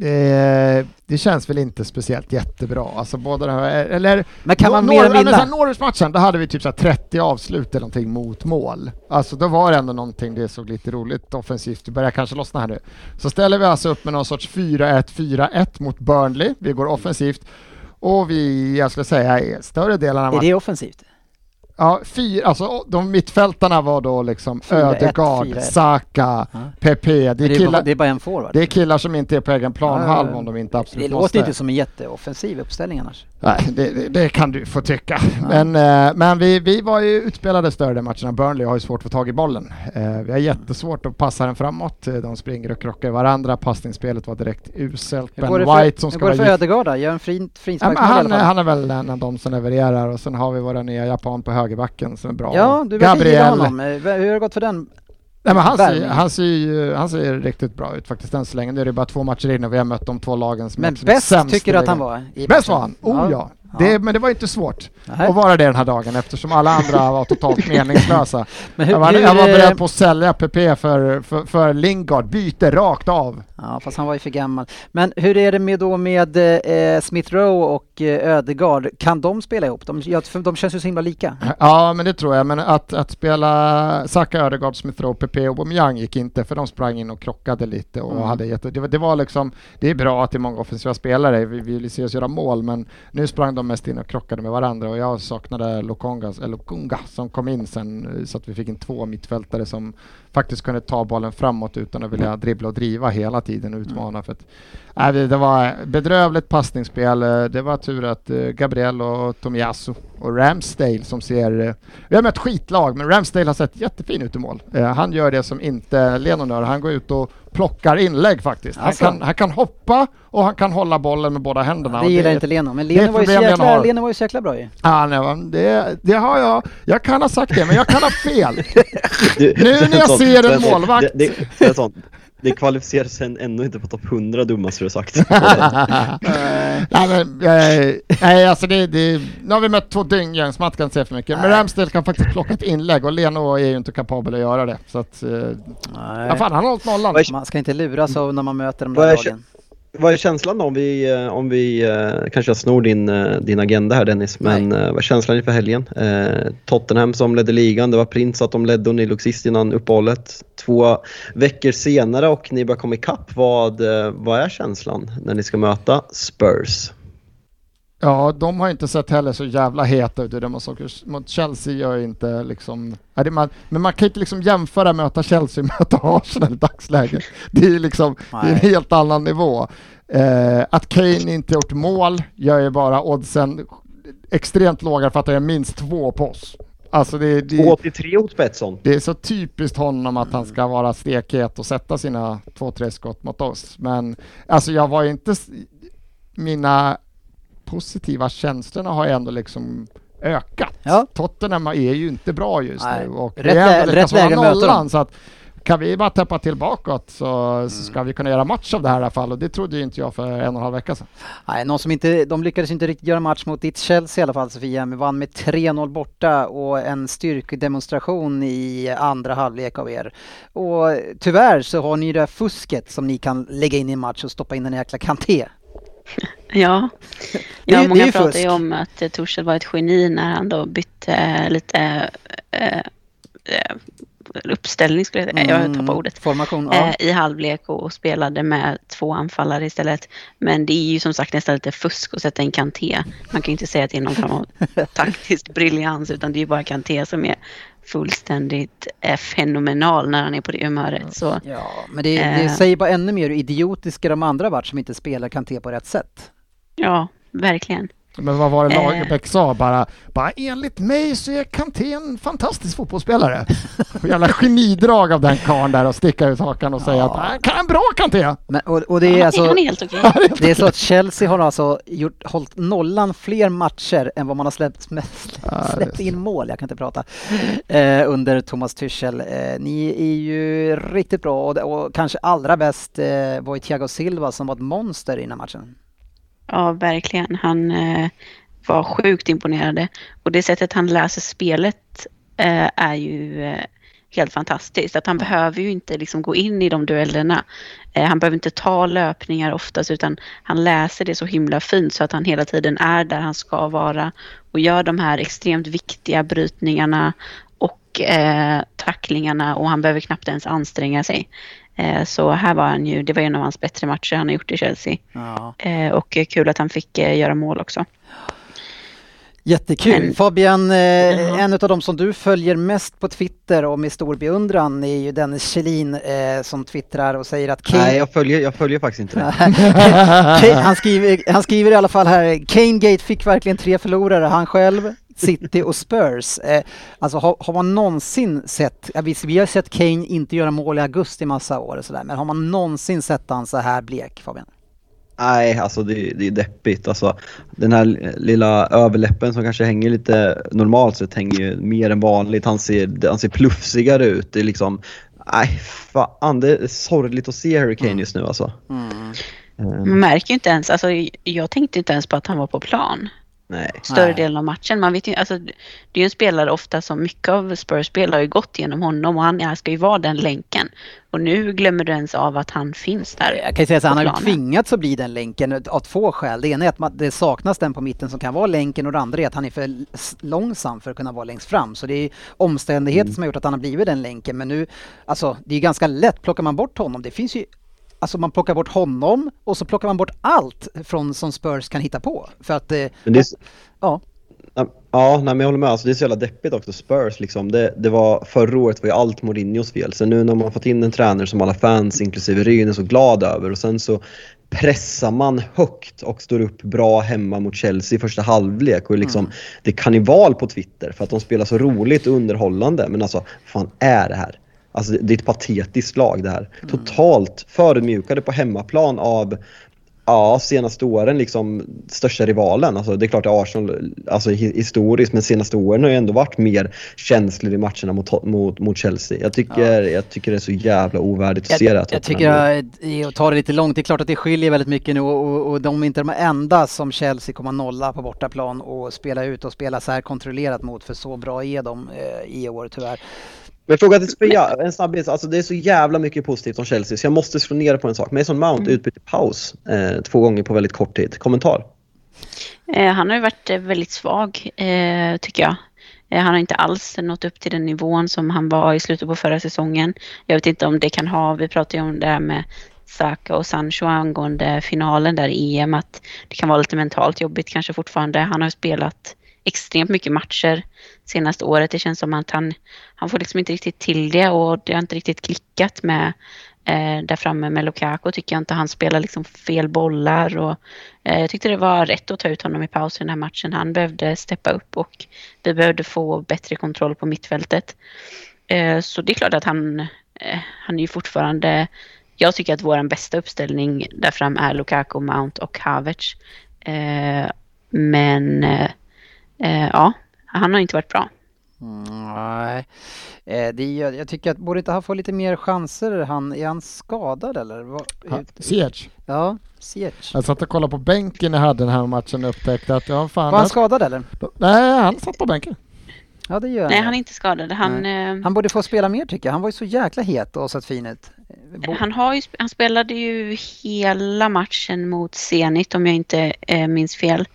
Eh, det känns väl inte speciellt jättebra. Alltså båda de här, eller... Men kan man mer men vinna? Norwich-matchen, då hade vi typ så här 30 avslut eller någonting mot mål. Alltså då var det ändå någonting, det såg lite roligt offensivt. Det börjar kanske lossna här nu. Så ställer vi alltså upp med någon sorts 4-1, 4-1 mot Burnley. Vi går offensivt. Och vi, jag skulle säga, i större delen av Är matchen... det offensivt? Ja, fyra, alltså de mittfältarna var då liksom 4-1, Ödegaard, 4-1. Saka, Ja. Pepe. Det är, Det killar, det är bara en forward. det är killar som inte är på egen planhalva Ja, om de inte det absolut låter måste. inte som en jätteoffensiv uppställning annars. Nej, det, det, det kan du få tycka. Men, eh, men vi, vi var ju utspelade större matcherna. Burnley har ju svårt att få tag i bollen. Eh, vi har jättesvårt att passa den framåt. Eh, De springer och krockar varandra. Passningsspelet var direkt uselt. Hur Ben White som hur ska går det vara för Ödegaard då? Gör en fin, Ja, han, han är väl en av de som levererar och sen har vi våra nya japan på högerbacken som är bra. Ja, du verkar gilla honom. Hur har det gått för den? Nej, men han, ser, han, ser han ser riktigt bra ut faktiskt än så länge. Nu är det bara två matcher in och vi har mött de två lagen som Men bäst tycker du att han var? Bäst var han, oh ja. Det, men det var inte svårt Nej. att vara det den här dagen eftersom alla andra var totalt meningslösa. Men hur, Jag var, jag var eh, beredd på att sälja PP för, för, för Lingard, byte rakt av. Ja, fast han var ju för gammal. Men hur är det med då med eh, Smith Rowe och eh, Ödegaard? Kan de spela ihop? De, ja, de känns ju så himla lika. Ja, men det tror jag. Men att, att spela Saka, Ödegaard, Smith Rowe, PP och Aubameyang gick inte för de sprang in och krockade lite och Mm. hade jätte, det, det var liksom, det är bra att det är många offensiva spelare, vi vi vill se oss göra mål, men nu sprang de mest in och krockade med varandra och jag saknade Lokonga, eller Lokonga som kom in sen eh, så att vi fick in två mittfältare som faktiskt kunde ta bollen framåt utan att vilja dribbla och driva hela tiden och utmana. För att, nej, det- det var bedrövligt passningsspel. Eh, Det var tur att eh, Gabriel och Tomiyasu och Ramsdale som ser... eh, Vi har mött skitlag men Ramsdale har sett jättefin ut i mål. Han gör det som inte Lennon gör. Han går ut och plockar inlägg faktiskt. Han, Alltså. kan, han kan hoppa och han kan hålla bollen med båda händerna. Det gillar är- inte Leno, men det Leno var, ju jäkla. Leno var ju så jäkla bra ju. Ja, nej, det, det har jag. Jag kan ha sagt det men jag kan ha fel. Du, Nu när jag ser en målvakt. Det, det, Svensson, det kvalificerar sig ännu inte på topp 100 dummaste du har sagt. nej, men, eh, nej, alltså det, det, nu har vi mött två dyngjärn som man inte kan säga för mycket. Men Nej. Ramsdale kan faktiskt plocka ett inlägg och Leno är ju inte kapabel att göra det. Så att, eh, ja, fan, han har hållit nollan. Är- Man ska inte luras av när man möter de där är lagen. Vad är känslan då om vi, eh, om vi eh, kanske jag snor din, eh, din agenda här Dennis, men eh, vad är känslan inför helgen? Eh, Tottenham som ledde ligan, det var Prince att de ledde och ni låg sist innan uppehållet. Två veckor senare och ni börjar komma ikapp. Vad, vad är känslan när ni ska möta Spurs? Ja, de har inte sett heller så jävla heta ut i det mot, Chelsea gör inte liksom... Man, men man kan inte liksom jämföra möta Chelsea med möta Arsenal i dagsläget. Det är liksom det är en helt annan nivå. Eh, att Kane inte gjort mål gör ju bara oddsen extremt låga för att det är minst två på oss. Alltså det, det, 2,83 åt Betsson. det är så typiskt honom att han ska vara stekhet och sätta sina två, tre skott mot oss. Men alltså jag var inte... Mina positiva känslorna har ändå liksom ökat. Ja. Tottenham är ju inte bra just Nej. nu och Rätt vi är ändå rätt läge nollan så att kan vi bara täppa till bakåt så, så ska vi kunna göra match av det här i alla fall och det trodde ju inte jag för en och en halv vecka sedan. Nej, någon som inte, de lyckades inte riktigt göra match mot ditt Chelsea i alla fall Sofia, men vann med 3-0 borta och en styrkedemonstration i andra halvlek av er. Och tyvärr så har ni det här fusket som ni kan lägga in i en match och stoppa in en jäkla Kanté. Ja, Det ja det många ju pratar ju om att eh, Torshäll var ett geni när han då bytte eh, lite eh, eh, uppställning, skulle jag säga. Jag tappade ordet. Formation, ja. i halvlek och spelade med två anfallare istället. Men det är ju som sagt nästan lite fusk att sätta in Kanté. Man kan ju inte säga att det är någon form av taktisk briljans utan det är ju bara Kanté som är fullständigt eh, fenomenal när han är på det humöret. Så Ja, men det, det Eh. säger bara ännu mer hur idiotiska de andra varit som inte spelar Kanté på rätt sätt. ja, verkligen. Men vad var det Eh. Lagerbäck sa? Bara, bara enligt mig så är Kanté en fantastisk fotbollsspelare. Jävla genidrag av den karln där och sticka ut hakan och säga att "Ah, kan en bra Kanté. Men, och, och det är Ja, alltså... han är helt okej. Det är så att Chelsea har alltså gjort, hållit nollan fler matcher än vad man har släppt, Ja, släppt in mål, jag kan inte prata, eh, under Thomas Tuchel. Eh, ni är ju riktigt bra och, och kanske allra bäst eh, var ju Thiago Silva som var ett monster i den här matchen. Ja, verkligen. Han eh, var sjukt imponerande. Och det sättet han läser spelet eh, är ju eh, helt fantastiskt. Att han behöver ju inte liksom gå in i de duellerna. Eh, han behöver inte ta löpningar oftast utan han läser det så himla fint så att han hela tiden är där han ska vara och gör de här extremt viktiga brytningarna och eh, tacklingarna och han behöver knappt ens anstränga sig. Eh, så här var han ju, det var en av hans bättre matcher han har gjort i Chelsea. Ja. Eh, och kul att han fick eh, göra mål också. Jättekul! Men- Fabian, Ja. en av de som du följer mest på Twitter och med stor beundran är ju Dennis Kjellin eh, som twittrar och säger att Kane... Nej, jag följer, jag följer faktiskt inte det. Han, skriver, han skriver i alla fall här, Kane Gate fick verkligen tre förlorare, han själv, City och Spurs. Eh, alltså har, har man någonsin sett, vi har sett Kane inte göra mål i augusti massa år och sådär, men har man någonsin sett han så här blek Fabian? Nej, alltså det, det är deppigt. Alltså, den här lilla överläppen som kanske hänger lite normalt sett hänger ju mer än vanligt. Han ser, han ser plufsigare ut. Det är liksom, nej fan det är sorgligt att se Harry Kane just nu alltså. Eh, Man märker ju inte ens, alltså jag tänkte inte ens på att han var på plan nej. större delen av matchen. Man vet ju, alltså, det är ju en spelare ofta som mycket av Spurs spel har ju gått genom honom och han han ska ju vara den länken. Och nu glömmer du ens av att han finns där. Jag kan ju säga så han har ju tvingats att bli den länken av två skäl. Det ena är att man, det saknas den på mitten som kan vara länken och det andra är att han är för långsam för att kunna vara längst fram. Så det är omständigheter som har gjort att han har blivit den länken. Men nu, alltså det är ganska lätt, plockar man bort honom, det finns ju Alltså man plockar bort honom och så plockar man bort allt från som Spurs kan hitta på. För att, eh, det ja, Ja, nej, men jag håller med. Alltså, det är så jävla deppigt också. Spurs liksom. Det, det var, förra året var ju allt Mourinhos fel. Så nu när man fått in en tränare som alla fans, inklusive Ryn, är så glad över och sen så pressar man högt och står upp bra hemma mot Chelsea i första halvlek. Och liksom, Det är karneval på Twitter för att de spelar så roligt och underhållande. Men alltså, vad fan är det här? Alltså, det är ett patetiskt lag det här. Totalt förödmjukade på hemmaplan av Ja, senaste åren liksom största rivalen. Alltså, det är klart att Arsenal alltså, hi- historiskt, men senaste åren har ju ändå varit mer känslig i matcherna mot, mot, mot Chelsea. Jag tycker, jag tycker det är så jävla ovärdigt att Jag, se det här jag tycker jag, jag tar det lite långt. Det är klart att det skiljer väldigt mycket nu och, och, och de är inte de enda som Chelsea kommer nolla på bortaplan och spela ut och spela så här kontrollerat mot för så bra är de eh, i år tyvärr. Men fråga till Sofia, en snabbis. Alltså det är så jävla mycket positivt om Chelsea så jag måste slå ner på en sak. Mason Mount Mm. utbytt i paus eh, två gånger på väldigt kort tid. Kommentar? Eh, han har ju varit eh, väldigt svag, eh, tycker jag. Eh, han har inte alls nått upp till den nivån som han var i slutet på förra säsongen. Jag vet inte om det kan ha, vi pratade ju om det här med Saka och Sancho angående finalen där i EM, att det kan vara lite mentalt jobbigt kanske fortfarande. Han har ju spelat extremt mycket matcher senaste året. Det känns som att han, han får liksom inte riktigt till det och det har inte riktigt klickat med eh, där framme med Lukaku tycker jag inte. Han spelar liksom fel bollar och eh, jag tyckte det var rätt att ta ut honom i paus i den här matchen. Han behövde steppa upp och vi behövde få bättre kontroll på mittfältet. Eh, så det är klart att han, eh, han är ju fortfarande jag tycker att vår bästa uppställning där fram är Lukaku, Mount och Havertz. Eh, men eh, eh ja, han har inte varit bra. Nej, eh, det är, jag tycker att borde inte han få lite mer chanser? Han, är han skadad eller? Ziyech. Ja, Ziyech. Jag satt och kollade på bänken jag hade den här matchen och upptäckte att ja, fan. Var han skadad eller? Nej, han satt på bänken. Ja, det gör Nej, han. han är inte skadad. Han, eh, Han borde få spela mer tycker jag. Han var ju så jäkla het och sett fin ut. Han, har ju, han spelade ju hela matchen mot Zenit om jag inte eh, minns fel.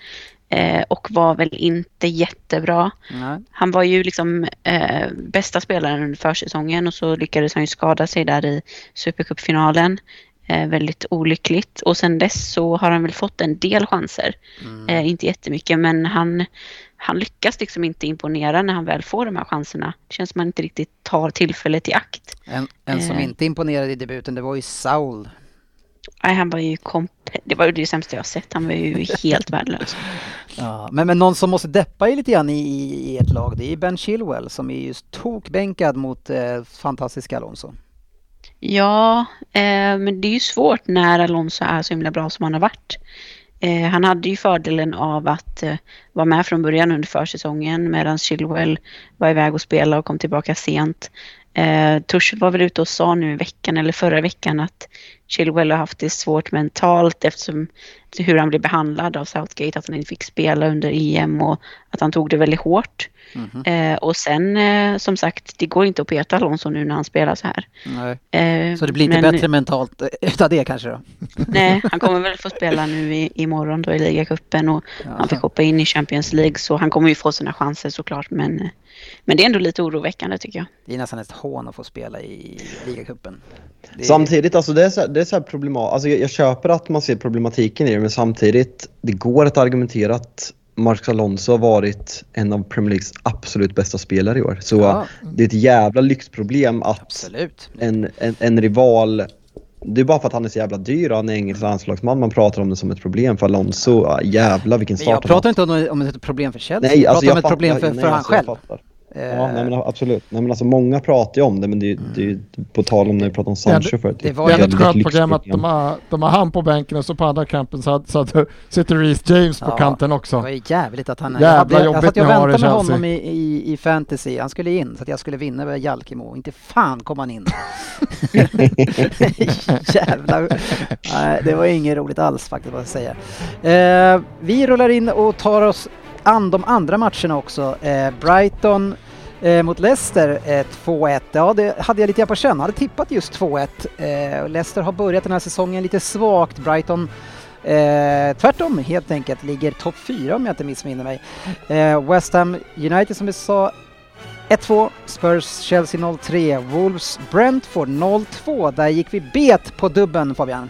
Eh, och var väl inte jättebra. Nej. Han var ju liksom eh, bästa spelaren under försäsongen och så lyckades han ju skada sig där i Supercupfinalen. Eh, väldigt olyckligt. Och sen dess så har han väl fått en del chanser. Eh, inte jättemycket men han, han lyckas liksom inte imponera när han väl får de här chanserna. Det känns som att han inte riktigt tar tillfället i akt. En, en som Eh. inte imponerade i debuten det var ju Saul. Nej, han var ju komp- det var ju det sämsta jag sett. Han var ju helt värdelös. Ja, men, men någon som måste deppa i lite grann i, i ert lag det är Ben Chilwell som är just tokbänkad mot eh, fantastiska Alonso. Ja, eh, men det är ju svårt när Alonso är så himla bra som han har varit. Eh, han hade ju fördelen av att eh, vara med från början under försäsongen medan Chilwell var iväg och spelade och kom tillbaka sent. Eh, Tuchel var väl ute och sa nu i veckan eller förra veckan att Chilwell har haft det svårt mentalt eftersom hur han blev behandlad av Southgate, att han inte fick spela under EM och att han tog det väldigt hårt. Eh, och sen eh, som sagt, det går inte att peta Alonso nu när han spelar så här. Nej. Eh, Så det blir inte men- bättre mentalt eh, utav det kanske då? Nej, han kommer väl få spela nu i, imorgon då i ligacupen och han fick hoppa in i Champions League så han kommer ju få sina chanser såklart men, men det är ändå lite oroväckande tycker jag. Det är nästan ett hån att få spela i ligacupen. Är- Samtidigt, alltså det är så här, det är så här problematiskt. Alltså jag, jag köper att man ser problematiken i det, men samtidigt, det går att argumentera att Marcus Alonso har varit en av Premier Leagues absolut bästa spelare i år. Så Ja. det är ett jävla lyxproblem att en, en, en rival det är bara för att han är så jävla dyr och han är engelsk landslagsman man pratar om det som ett problem för Alonso. Jävlar vilken Men start jag han pratar inte om, om ett problem för Chelsea, Nej, jag alltså pratar om jag ett problem för, nej, för han alltså, jag själv. Fattar. Eh, Ja, nej, men absolut. Nej, men alltså, många pratar ju om det, men det, är- det är ju på tal om när vi pratade om Sancho förut. det var Det ju ett skönt program att de har, de har han på bänken och så på andra kampen så, så sitter Reece James på Ja, kanten Det också. var ju jävligt att han... Jävla jag, hade, jag, jobbigt satt jag har i väntade med Chelsea. honom i, i, i fantasy. Han skulle in så att jag skulle vinna över Jalkemo. Inte fan kom han in. Jävlar. Nej, det var inget roligt alls faktiskt vad jag säga. Eh, vi rullar in och tar oss an de andra matcherna också. Eh, Brighton eh, mot Leicester eh, 2-1. Ja, det hade jag lite på känn. Jag hade tippat just 2-1. Eh, Leicester har börjat den här säsongen lite svagt. Brighton Eh, tvärtom helt enkelt, ligger topp 4 om jag inte missminner mig. Eh, West Ham United som vi sa 1-2, Spurs Chelsea 0-3, Wolves Brentford 0-2. Där gick vi bet på dubben Fabian.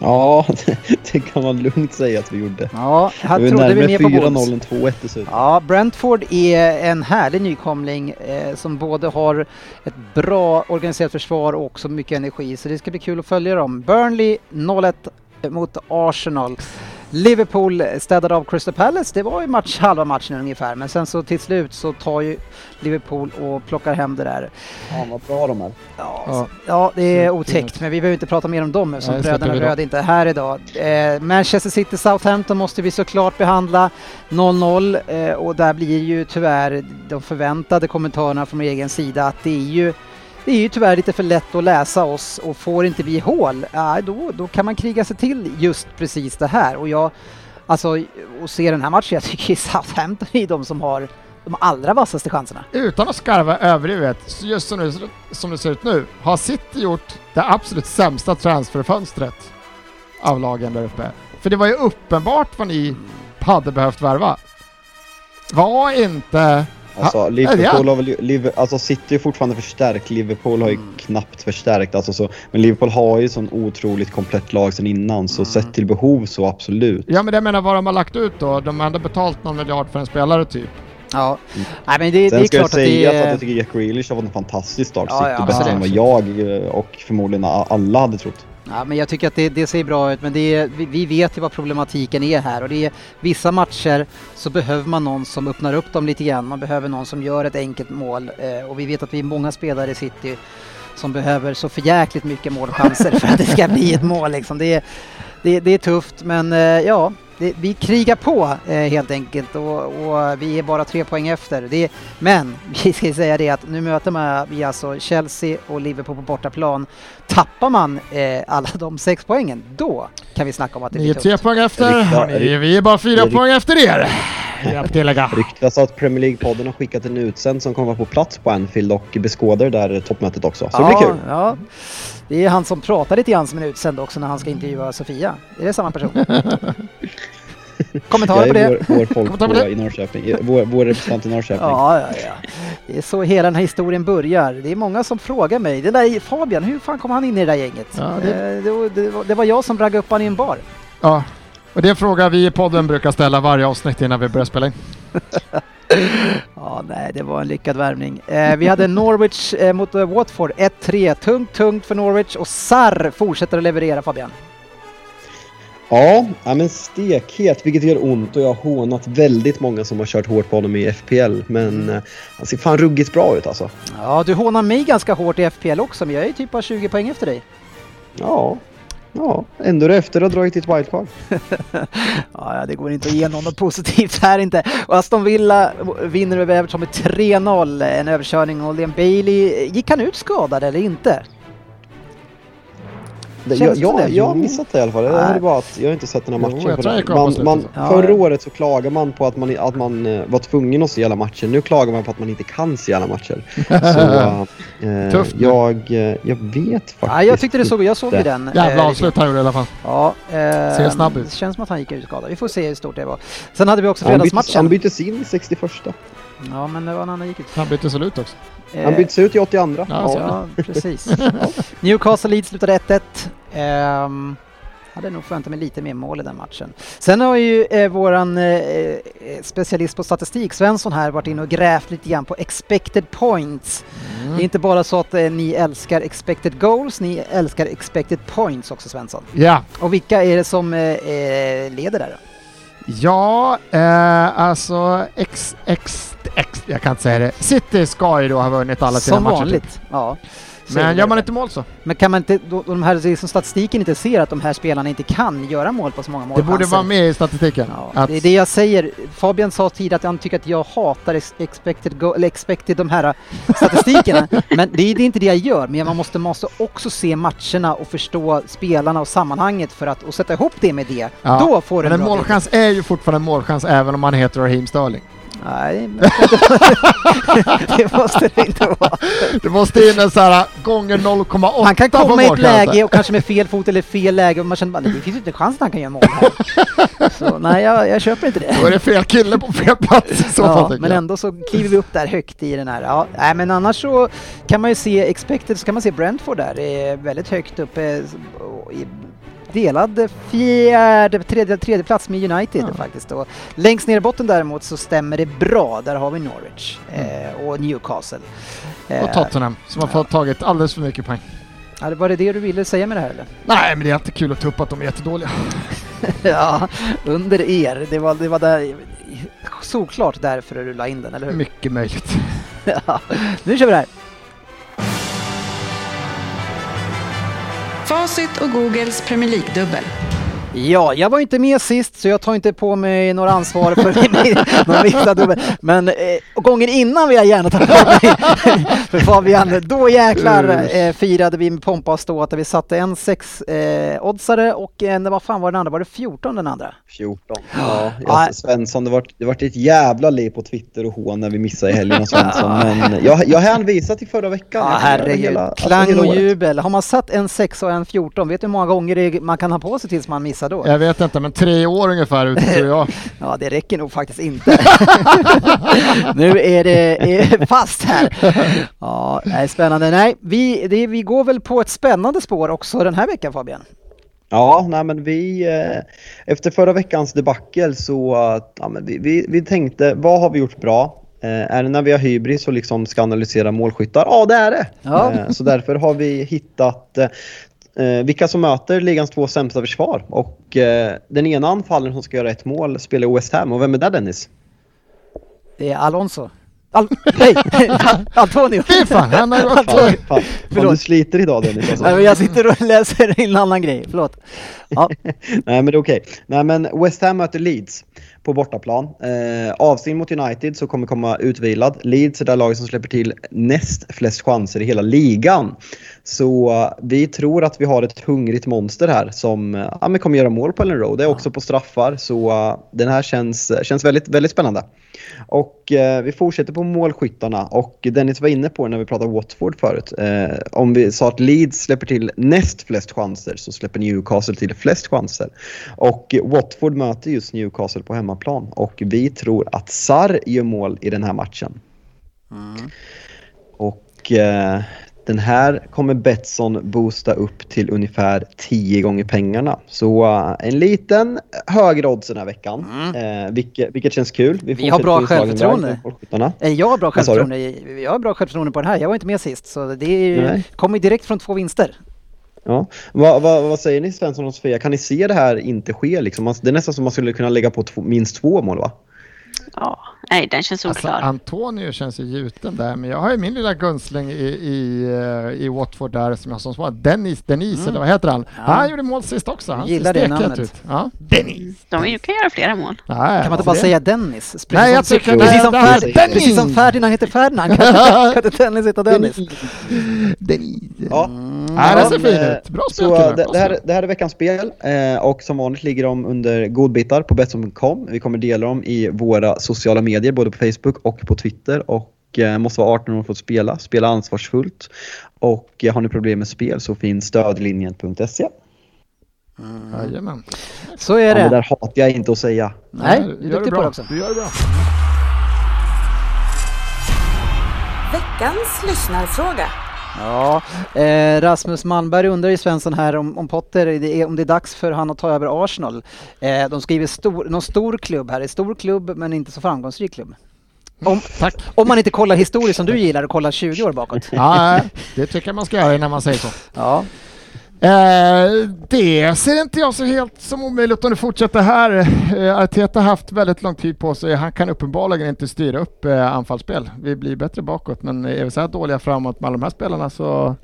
Ja, det, kan man lugnt säga att vi gjorde. Ja, här Vi trodde vi mer på Wolves. 4-0 än 2-1 dessutom. Ja, Brentford är en härlig nykomling eh, som både har ett bra organiserat försvar och också mycket energi. Så det ska bli kul att följa dem. Burnley 0-1 mot Arsenal. Liverpool städade av Crystal Palace. Det var ju match, halva matchen ungefär. Men sen så till slut så tar ju Liverpool och plockar hem det där. Ja, vad bra de är. Ja, Ja. ja det är otäckt. Men vi behöver inte prata mer om dem eftersom bröderna. Röd inte är här idag. Eh, Manchester City Southampton måste vi såklart behandla. 0-0 eh, och där blir ju tyvärr de förväntade kommentarerna från min egen sida att det är ju det är ju tyvärr lite för lätt att läsa oss och får inte vi hål, äh, då, då kan man kriga sig till just precis det här. Och jag, alltså, och se den här matchen, jag tycker Southampton är de som har de allra vassaste chanserna. Utan att skarva överdrivet, just som, nu, som det ser ut nu, har City gjort det absolut sämsta transferfönstret av lagen där uppe. För det var ju uppenbart vad ni hade behövt värva. Var inte... Alltså, Ha- Liverpool ja. har väl, Liver- alltså City är fortfarande förstärkt, Liverpool har ju Mm. knappt förstärkt. Alltså så, men Liverpool har ju sån otroligt komplett lag sedan innan, så Mm. sett till behov så absolut. Ja men jag menar vad de har lagt ut då. De har ändå betalt någon miljard för en spelare typ. Ja, Mm. nej men det, det Sen är ska klart jag att det säga att är... jag tycker Jack Grealish har fått en fantastisk start. Ja, City ja, bättre än vad jag eh, och förmodligen alla hade trott. Ja, men jag tycker att det, det ser bra ut, men det är, vi, vi vet ju vad problematiken är här och det är vissa matcher så behöver man någon som öppnar upp dem lite grann. Man behöver någon som gör ett enkelt mål eh, och vi vet att vi är många spelare i City som behöver så förjäkligt mycket målchanser för att det ska bli ett mål liksom. Det är, det, det är tufft, men eh, ja, det, vi krigar på eh, helt enkelt och, och vi är bara tre poäng efter. Det, men vi ska ju säga det att nu möter man vi alltså Chelsea och Liverpool på bortaplan. Tappar man eh, alla de sex poängen, då kan vi snacka om att det Ni är blir tre tufft. poäng efter ni, vi är bara fyra poäng efter er. Ryktas att Premier League-podden har skickat en utsänd som kommer vara på plats på Anfield och beskådar det där toppmötet också. Så det blir kul. Ja, det är han som pratar lite grann som en utsänd också när han ska intervjua Sofia. Är det samma person? Kommentarer på det? vår, vår folk på det? i Norrköping. Vår, vår representant i Norrköping. Ja, ja, ja. Det är så hela den här historien börjar. Det är många som frågar mig. Det där Fabian, hur fan kom han in i det där gänget? Ja, det- Eh, det, var- det, det var jag som raggade upp han i en bar. Ja. Och det är en fråga vi i podden brukar ställa varje avsnitt innan vi börjar spela in. Ja, nej, det var en lyckad värvning. Eh, vi hade Norwich eh, mot eh, Watford, 1-3. Tungt, tungt för Norwich och Sarr fortsätter att leverera Fabian. Ja, ja, men stekhet, vilket gör ont och jag har hånat väldigt många som har kört hårt på honom i FPL. Men eh, han ser fan ruggigt bra ut alltså. Ja, du hånar mig ganska hårt i FPL också, men jag är typ bara 20 poäng efter dig. Ja, ja. ändå efter att ha dragit ditt wildcard. Ja, ja, det går inte att ge någon något positivt här inte. Och Aston Villa vinner över Everton med 3-0. En överkörning och Liam Bailey, gick han ut skadad eller inte? Det, jag, det jag, det? jag har Jo. missat det i alla fall. Jag, Nej. hörde bara att jag har inte sett den här Jo, matchen. jag för tror det. jag man, slutet. man, Ja, förra ja. året så klagade man på att man, att man eh, var tvungen att se alla matcher. Nu klagar man på att man inte kan se alla matcher. Så eh, Tufft jag, eh, jag vet faktiskt Ja, jag tyckte det såg, jag såg ju den. eh, Jävla avslut han gjorde i alla fall. Ja, eh, Ser snabb ut. Det känns som att han gick ut skadad. Vi får se hur stort det var. Sen hade vi också Han byttes, fredagsmatchen. han byttes in i 61. Ja, men det var en annan gick ut. Han byttes väl ut också. Eh, Han byttes ut i 82. Ja, så. Ja, precis. Newcastle Leeds slutade 1-1. Ehm, hade nog förväntat mig lite mer mål i den matchen. Sen har ju eh, våran eh, eh, specialist på statistik, Svensson här, varit inne och grävt lite grann på expected points. Det är inte bara så att eh, ni älskar expected goals, ni älskar expected points också Svensson. Ja, Och vilka är det som eh, eh, leder där då? Ja eh, alltså X, X, X, jag kan inte säga det. City ska ju då ha vunnit alla sina Som matcher. vanligt. typ. Ja. Men det. gör man inte mål så. Men kan man inte, då, de här liksom statistiken inte ser att de här spelarna inte kan göra mål på så många Det målchanser. borde vara med i statistiken. Ja, att, Det är det jag säger. Fabian sa tidigare att han tycker att jag hatar ex- expected, go- eller expected de här statistikerna. men det är, det är inte det jag gör. Men man måste, måste också se matcherna och förstå spelarna och sammanhanget för att och sätta ihop det med det. Ja, Då får du men en en bra målchans är ju fortfarande en målchans även om man heter Raheem Sterling. Nej, men det måste det inte vara. Det måste in en så här gånger 0,8 Han kan komma i ett läge och kanske med fel fot eller fel läge och man känner bara det finns inte en chans att han kan göra mål här. Så nej, jag, jag köper inte det. Då är det fel kille på fel plats så Ja, men ändå så kliver vi upp där högt i den här. Ja, nej, men annars så kan man ju se expected, så kan man se Brentford där, är väldigt högt uppe. Delad fjärde, tredje, tredje plats med United faktiskt. Och längst ner i botten däremot så stämmer det bra. Där har vi Norwich eh, och Newcastle. Eh, Och Tottenham som har fått tagit alldeles för mycket poäng. ja, var det det du ville säga med det här eller? Nej, men det är alltid kul att ta upp att de är jättedåliga. ja, under er. Det var, det var där, såklart därför du la in den, eller hur? Mycket möjligt. Ja, nu kör vi det här. Facit och Googles Premier League-dubbel. Ja, jag var inte med sist så jag tar inte på mig några ansvar för någon missad dubbel. Men eh, och gången innan vill jag gärna ta på mig. för Fabian, då jäklar eh, firade vi med pompa och ståt där vi satte en sex eh, oddsare och en, vad fan var den andra? Var det 14 den andra? 14. Ja, Ja. Svensson, det var, det var ett jävla liv på Twitter och hån när vi missade i helgen av Svensson. Men jag, jag hänvisade till förra veckan. Ja, herregud. hela- alltså Klang och jubel. Har man satt en 6 och en 14, vet du hur många gånger man kan ha på sig tills man missar då? Jag vet inte, men tre år ungefär ute tror jag. Ja, det räcker nog faktiskt inte. nu är det är fast här. Ja, det är spännande. Nej, vi, det, vi går väl på ett spännande spår också den här veckan Fabian. Ja, nej men vi, eh, efter förra veckans debacle så ja, men vi, vi, vi tänkte, vad har vi gjort bra? Eh, är det när vi har hybris och liksom ska analysera målskyttar? Ja, det är det! Ja. Eh, så därför har vi hittat eh, vilka som möter ligans två sämsta försvar. Och eh, den ena anfallaren som ska göra ett mål spelar West Ham. Och vem är det Dennis? Det är Alonso. Al nej, Antonio. Fy fan, han har ju varit... Fan, fan, fan Förlåt. du sliter idag Dennis. Alltså. Nej, men jag sitter och läser en annan grej, förlåt. Ja, Nej men det är okej. Nej men West Ham möter Leeds på bortaplan. Eh, avstängd mot United så kommer komma utvilad. Leeds är det laget som släpper till näst flest chanser i hela ligan. Så eh, vi tror att vi har ett hungrigt monster här som eh, ja, men kommer göra mål på Ellen Road. Det är också på straffar så eh, den här känns, känns väldigt, väldigt spännande. Och eh, vi fortsätter på målskyttarna och Dennis var inne på när vi pratade Watford förut. Eh, om vi sa att Leeds släpper till näst flest chanser så släpper Newcastle till flest chanser. Och Watford möter just Newcastle på hemmaplan och vi tror att Sar gör mål i den här matchen. Och eh, den här kommer Betsson boosta upp till ungefär 10 gånger pengarna. Så eh, en liten högre odds den här veckan. Eh, vilket, vilket känns kul. Vi har fortsätter bra självförtroende. Eh, jag har bra självförtroende. Jag har bra självförtroende på den här. Jag var inte med sist, så det kommer direkt från två vinster. Ja. Vad, vad, vad säger ni Svensson och Sofia? Kan ni se det här inte ske? Liksom? Det är nästan som man skulle kunna lägga på två, minst två mål va? Ja, nej den känns Alltså, oklar. Antonio känns ju gjuten där, men jag har ju min lilla gunstling i, i, eh, i Watford där som jag som svarar. Dennis, Denise, eller vad heter han? Han gjorde mål sist också. Han Gillar det ser stekhet namnet. ut. Ja. Dennis! De kan göra flera mål. Nej, Kan man inte bara det- säga Dennis? Precis Nej, jag tycker precis det- som, det här- Ferd- Dennis! precis som Ferdinand heter Ferdinand. Kan, inte Dennis heta Dennis? Dennis. Ja. Nej, den ser fin ut. Bra Så spelkillar. det, bra det, här, spel. det här är veckans spel eh, och som vanligt ligger de under godbitar på Betsson.com. Vi kommer dela dem i våra sociala medier både på Facebook och på Twitter och eh, måste vara 18 år för att spela. Spela ansvarsfullt och eh, har ni problem med spel så finns stödlinjen.se. Jajamän. Så är Ja, det det. där hatar jag inte att säga. Nej, Ja, du är gör duktig på bra. det också. Du gör det bra. Veckans lyssnarfråga. Ja, eh, Rasmus Malmberg undrar ju Svensson här om, om Potter, det är, om det är dags för han att ta över Arsenal. Eh, de skriver stor, någon stor klubb här, en stor klubb men inte så framgångsrik klubb. Om, Tack. om man inte kollar historiskt som du gillar och kollar 20 år bakåt. Ja, det tycker jag man ska göra innan man säger så. Ja, Eh, det ser inte jag så helt som omöjligt om det fortsätter här. Eh, Arteta har haft väldigt lång tid på sig. Han kan uppenbarligen inte styra upp eh, anfallsspel. Vi blir bättre bakåt, men är vi så här dåliga framåt med alla de här spelarna så...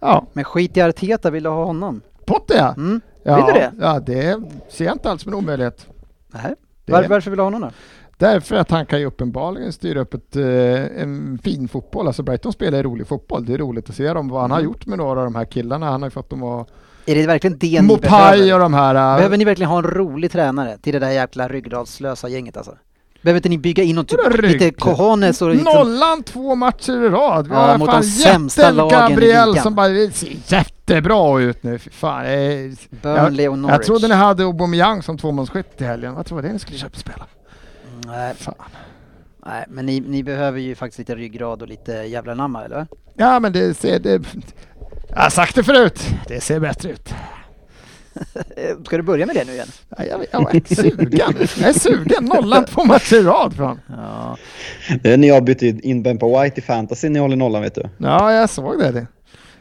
Ja, men skit i Arteta, vill du ha honom? Potter! Mm. ja! Vill du det? Ja, det ser jag inte alls som en omöjlighet. Nej. Var, varför vill du ha honom då? Därför att han kan ju uppenbarligen styra upp ett, eh, en fin fotboll. Alltså Brighton spelar rolig fotboll. Det är roligt att se dem. Vad han har gjort med några av de här killarna. Han har ju fått dem att... Är det verkligen det ni behöver? och de här... eh, Behöver ni verkligen ha en rolig tränare till det där jäkla ryggradslösa gänget alltså? Behöver inte ni bygga in något typ, lite cojones och liksom, Nollan två matcher i rad. Vi Ja, har mot fan de sämsta lagen Gabriel som bara det ser jättebra ut nu. Fy fan. Eh, Burnley och jag, Norwich? jag trodde ni hade Aubameyang som tvåmålsskytt i helgen. Vad det ni skulle köpa spela? Nej, Fan. nej, men ni, ni behöver ju faktiskt lite ryggrad och lite jävla namma eller? Ja men det ser... Det, jag har sagt det förut. Det ser bättre ut. Ska du börja med det nu igen? Ja, jag, jag är sugen. Jag är sugen. Nollan två matcher i rad. Fan. Ja, Det är när jag bytte in Ben på White i fantasy när jag håller nollan vet du. Ja, jag såg det. det.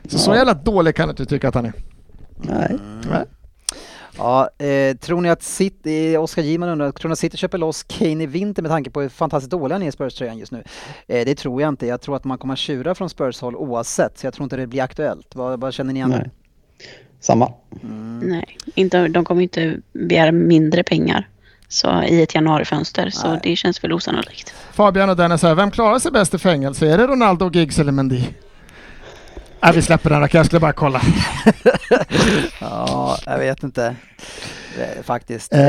Så, så jävla dålig kan du inte tycka att han är. Nej. Nej. Ja eh, tror ni att City, Oskar Giman undrar, tror ni att City köper loss Kane i vinter med tanke på hur fantastiskt dåliga ni är i Spurs-tröjan just nu? Eh, det tror jag inte. Jag tror att man kommer att tjura från Spurs-håll oavsett, så jag tror inte det blir aktuellt. Vad, vad känner ni igen? Nej. Samma. Nej, inte, de kommer inte begära mindre pengar så, i ett januarifönster. Så Nej. det känns väl osannolikt. Fabian och Dennis här, vem klarar sig bäst i fängelse? Är det Ronaldo, Giggs eller Mendy? Nej, vi släpper den rackaren, jag skulle bara kolla. Ja, jag vet inte. Eh, faktiskt. Eh,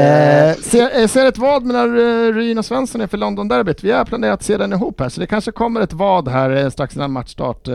Eh, ser, eh, ser ett vad mellan uh, Ryn och Svensson inför London-derbyt. Vi har planerat att se den ihop här, så det kanske kommer ett vad här eh, strax innan matchstart.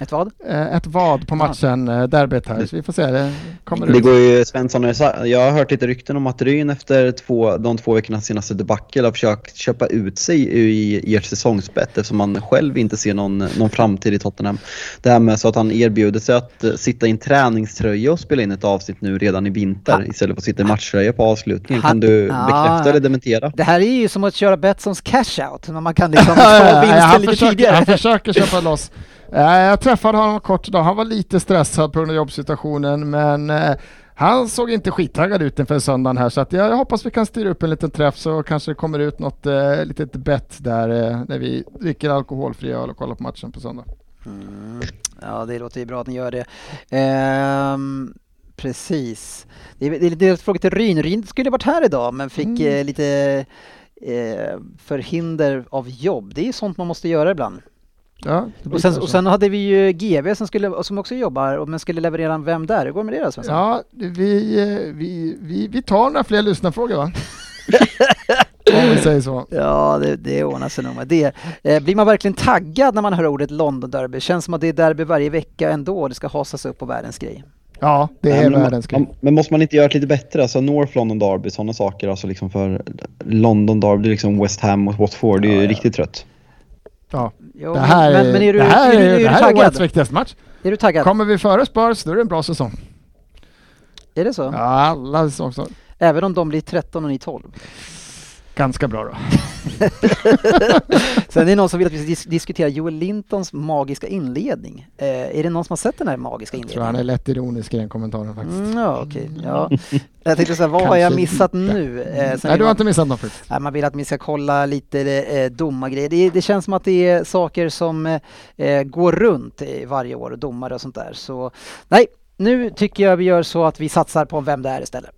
Eh, ett vad? eh, ett vad på matchen, uh, derbyt här, så vi får se. Det kommer Det ut. går ju, Svensson sa- jag har hört lite rykten om att Ryn efter två, de två veckornas senaste debacle har försökt köpa ut sig i, i ert säsongsbett eftersom han själv inte ser någon, någon framtid i Tottenham. Det här med så att han erbjuder sig att eh, sitta i en träningströja och spela in ett avsnitt nu redan i vinter Ha- istället för att sitta i matchtröja på avslutningen. Kan du Ja. bekräfta eller dementera? Det här är ju som att köra Betssons cash-out, när man kan liksom Ja, ja, få ja, vinsten lite försöker, tidigare. han försöker köpa loss. Eh, jag träffade honom kort idag. Han var lite stressad på grund av jobbsituationen men eh, han såg inte skittaggad ut inför söndagen här så att jag, hoppas vi kan styra upp en liten träff så kanske det kommer ut något eh, litet bett där eh, när vi dricker alkoholfri öl och kollar på matchen på söndag. Mm. Ja, det låter ju bra att ni gör det. Ehm, precis. Det är, det är lite fråga till Ryn. Ryn skulle varit här idag men fick Mm. eh, lite eh, förhinder av jobb. Det är ju sånt man måste göra ibland. Ja, Och sen, och sen hade vi ju GV som, skulle, som också jobbar och men skulle leverera en Vem där? Hur går det med det då Svensson? Ja, vi, eh, vi, vi, vi tar några fler lyssnarfrågor va? Om vi säger så. Ja, det, det ordnar sig nog med det. Eh, blir man verkligen taggad när man hör ordet London-derby? Känns som att det är derby varje vecka ändå och det ska hasas upp på världens grej. Ja, det är men, världens grej. man, men måste man inte göra det lite bättre? Alltså North London Derby, sådana saker. Alltså liksom för London Derby, liksom West Ham mot Watford. Det är ju Ja, ja. riktigt trött. Ja. Jo, Det här, men, men är du, det här, är du, är här är taggad? årets viktigaste match. Är du taggad? Kommer vi före Spurs, då är det en bra säsong. Är det så? Ja, alla säsonger. Även om de blir 13 och ni 12? Ganska bra då. Sen är det någon som vill att vi ska dis- diskutera Joel Lintons magiska inledning. Eh, är det någon som har sett den här magiska Jag tror han inledningen? är lätt ironisk i den kommentaren faktiskt. Mm, ja, okej. Ja. Jag tänkte säga, vad har jag missat lite. nu? Eh, Nej, du har man- inte missat något. Nej, man vill att vi ska kolla lite eh, domargrejer. Det, det känns som att det är saker som eh, eh, går runt varje år, domare och sånt där. Så nej, nu tycker jag vi gör så att vi satsar på Vem det är istället.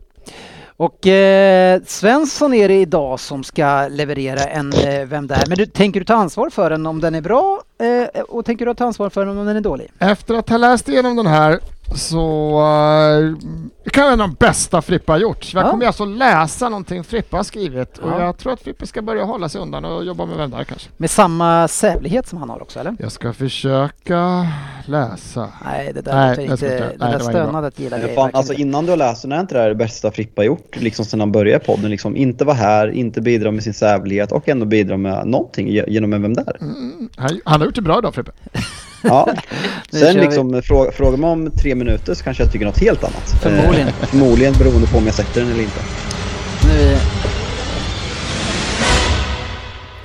Och eh, Svensson är det idag som ska leverera en eh, Vem Där? Men du, tänker du ta ansvar för den om den är bra eh, och tänker du ta ansvar för den om den är dålig? Efter att ha läst igenom den här så uh, det kan vara en av de bästa Frippa har gjort. Jag Ja. kommer alltså läsa någonting Frippa har skrivit och Ja. jag tror att Frippa ska börja hålla sig undan och jobba med vem där kanske. Med samma sävlighet som han har också eller? Jag ska försöka läsa. Nej, det där, Nej, inte, jag det inte. Nej, där det stönandet gillar jag fan, alltså inte. innan du har läst den, är inte det här det bästa Frippa gjort? Liksom sedan han började podden. Liksom, inte vara här, inte bidra med sin sävlighet och ändå bidra med någonting ge- genom en Vem där? Mm, han, han har gjort det bra idag Frippe. Ja. Sen liksom, fråga, frågar man om tre minuter så kanske jag tycker något helt annat. Förmodligen. Eh, förmodligen beroende på om jag sätter den eller inte. Nu,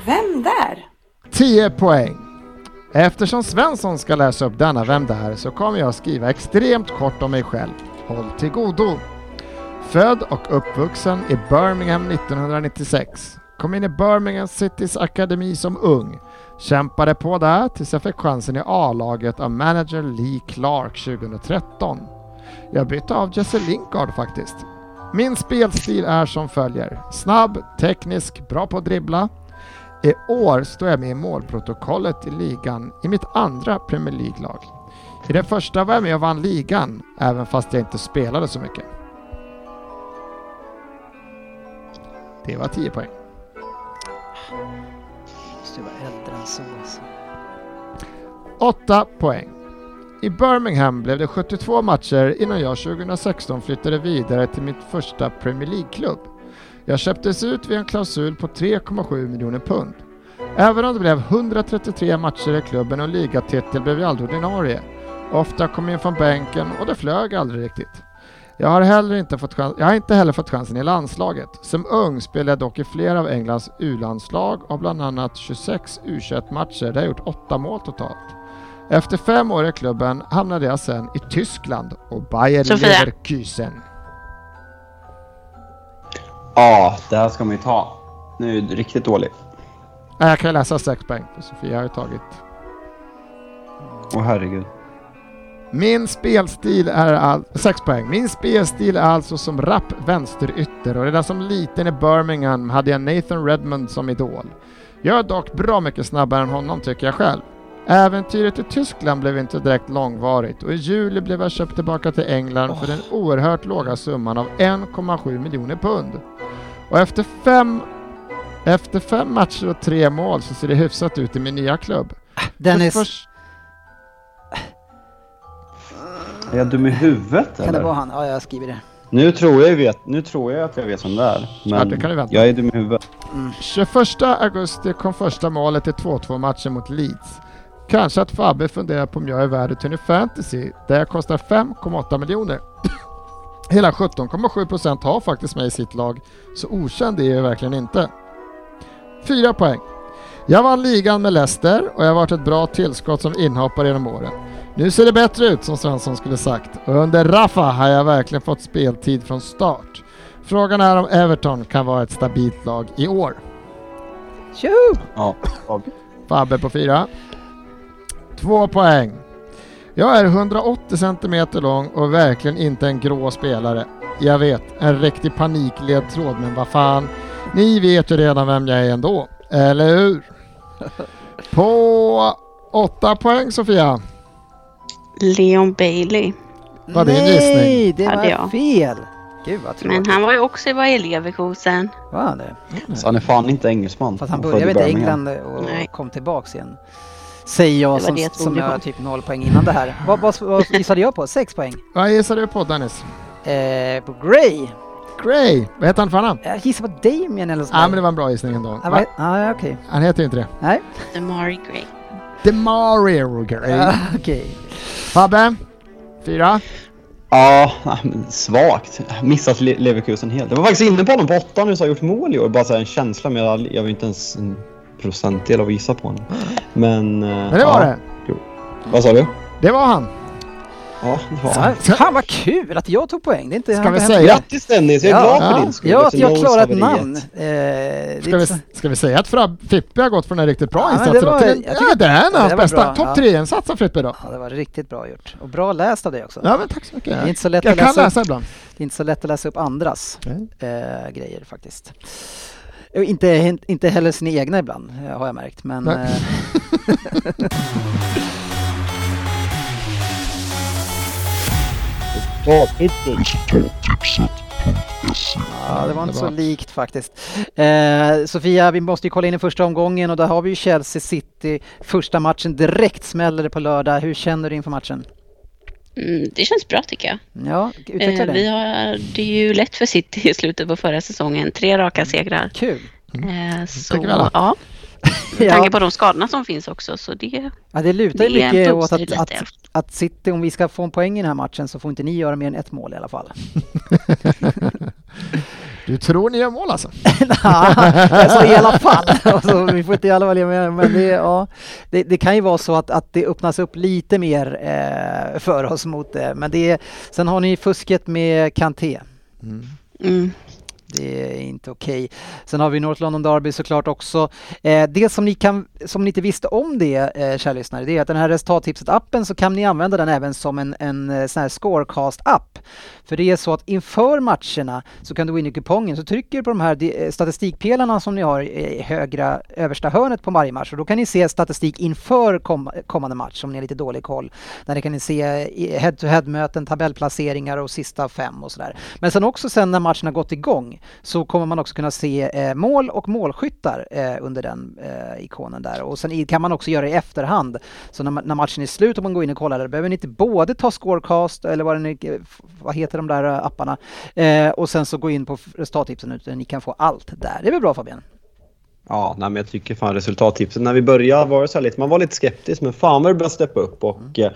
Vem där? 10 poäng. Eftersom Svensson ska läsa upp denna Vem där så kommer jag skriva extremt kort om mig själv. Håll till godo. Född och uppvuxen i Birmingham 1996. Kom in i Birmingham Citys akademi som ung. Kämpade på där tills jag fick chansen i A-laget av manager Lee Clark 2013. Jag bytte av Jesse Lingard faktiskt. Min spelstil är som följer. Snabb, teknisk, bra på att dribbla. I år står jag med i målprotokollet i ligan i mitt andra Premier League-lag. I det första var jag med och vann ligan, även fast jag inte spelade så mycket. Det var 10 poäng. Så, så 8 poäng. I Birmingham blev det 72 matcher innan jag 2016 flyttade vidare till mitt första Premier League-klubb. Jag köptes ut vid en klausul på 3,7 miljoner pund. Även om det blev 133 matcher i klubben och ligatitel blev jag aldrig ordinarie. Ofta kom jag in från bänken och det flög aldrig riktigt. Jag har, heller inte fått chans- jag har inte heller fått chansen i landslaget. Som ung spelade jag dock i flera av Englands U-landslag och bland annat 26 U21-matcher där jag gjort 8 mål totalt. Efter fem år i klubben hamnade jag sen i Tyskland och Bayer Sofia. Leverkusen. Ja, det här ska man ju ta. Nu är du riktigt dålig. Nej, Jag kan läsa 6 poäng för Sofia har ju tagit. Åh herregud. Min spelstil är all... 6 poäng. Min spelstil är alltså som rapp vänsterytter och redan som liten i Birmingham hade jag Nathan Redmond som idol. Jag är dock bra mycket snabbare än honom tycker jag själv. Äventyret i Tyskland blev inte direkt långvarigt och i juli blev jag köpt tillbaka till England för den oerhört låga summan av 1,7 miljoner pund. Och efter fem, efter fem matcher och tre mål så ser det hyfsat ut i min nya klubb. Dennis, Är jag dum i huvudet kan det eller? vara han? Ja, jag skriver det. Nu tror jag, vet, nu tror jag att jag vet vem det är. Men Ja, det kan du vänta. jag är dum i huvudet. 21 augusti kom första målet i 2-2 matchen mot Leeds. Kanske att Fabbe funderar på om jag är värd ett Tony Fantasy där jag kostar 5,8 miljoner. Hela 17,7% har faktiskt mig i sitt lag, så okänd är jag verkligen inte. 4 poäng. Jag vann ligan med Leicester och jag har varit ett bra tillskott som inhoppare genom åren. Nu ser det bättre ut som Svensson skulle sagt och under Rafa har jag verkligen fått speltid från start. Frågan är om Everton kan vara ett stabilt lag i år. Tjoho! Ja. jag- Fabbe på fyra. Två poäng. Jag är 180 cm lång och verkligen inte en grå spelare. Jag vet, en riktig panikledtråd, men vad fan. Ni vet ju redan vem jag är ändå, eller hur? På åtta poäng Sofia. Leon Bailey. Var det en Nej, gissning? det Hade var jag. fel! Gud vad tråkigt. Men han var ju också i Leverkusen. Var han det? Så han är fan inte engelsman. Fast han började i. England och Nej. kom tillbaks igen. Säger jag Det var som, det jag som jag typ noll poäng innan det här. Vad, vad, vad gissade jag på? Sex poäng? Vad gissar du på Dennis? Eh, på Gray. Gray, vad heter han för namn? Jag gissar på Damien eller sånt Ja där. men det var en bra gissning ändå. Ah, Va? ah, okej. Han heter ju inte det. Nej, Demari Gray. Demario Gray. ah, okej. Fabbe? Fyra? Ja, men svagt. Missat Le- Leverkusen helt. Jag var faktiskt inne på honom på åtta nu så har jag gjort mål i år. Bara så en känsla med att jag var inte ens en procentdel av att gissa på honom. Men... eh, Men det var ja. det. Vad sa du? Det var han. Ja, det var Ja, fan vad kul att jag tog poäng. Det är inte, Ska vi säga-. Grattis Dennis, jag är Ja. glad för Ja. din skull. Ja, att jag klarar ett namn. Eh, Ska vi, ska vi säga att Frab, Frippe har gått från en riktigt bra Ja, insats det idag var- till en, jag ja, det är en av det hans bästa. Topp ja. tre-insats av Frippe idag. Ja, det var riktigt bra gjort. Och bra läst av dig också. Ja men tack så mycket. Det är inte så lätt jag att kan läsa upp. ibland. Det är inte så lätt att läsa upp andras eh, grejer faktiskt. Inte, inte heller sina egna ibland, eh, har jag märkt. Men, Eh, ja, det var inte så likt faktiskt. Eh, Sofia, vi måste ju kolla in i första omgången och där har vi ju Chelsea City. Första matchen direkt smäller det på lördag. Hur känner du inför matchen? Mm, det känns bra tycker jag. Ja, utveckla Eh, det. vi har, det är ju lätt för City i slutet på förra säsongen. Tre raka segrar. Kul. Eh, så, vi alla. ja. Med tanke på de skadorna som finns också. Så det, Ja, det lutar Det mycket åt att, att. Att City, om vi ska få en poäng i den här matchen så får inte ni göra mer än ett mål i alla fall. Du tror ni gör mål alltså? alltså i alla fall. Alltså, vi får inte i alla fall göra mer, men det, ja, det, det kan ju vara så att, att det öppnas upp lite mer eh, för oss mot det. Men det, sen har ni fusket med Kanté. mm. Det är inte okej. Sen har vi North London Derby såklart också. Eh, det som ni, kan, som ni inte visste om det, eh, kära lyssnare, det är att den här resultattipset-appen så kan ni använda den även som en, en eh, sån här scorecast-app. För det är så att inför matcherna så kan du gå in i kupongen så trycker du på de här eh, statistikpelarna som ni har i högra översta hörnet på varje match och då kan ni se statistik inför kom, kommande match om ni har lite dålig koll. Där ni kan ni se head-to-head-möten, tabellplaceringar och sista fem och sådär. Men sen också sen när matchen har gått igång så kommer man också kunna se eh, mål och målskyttar eh, under den eh, ikonen där. Och sen kan man också göra det i efterhand. Så när, när matchen är slut och man går in och kollar där behöver ni inte både ta scorecast eller vad, f- vad heter de där apparna och sen så gå in på resultattipsen utan ni kan få allt där. Det är väl bra Fabian? Ja, nej, men jag tycker fan resultattipset. När vi började var det så här lite, man var lite skeptisk men fan vad det började steppa upp och eh,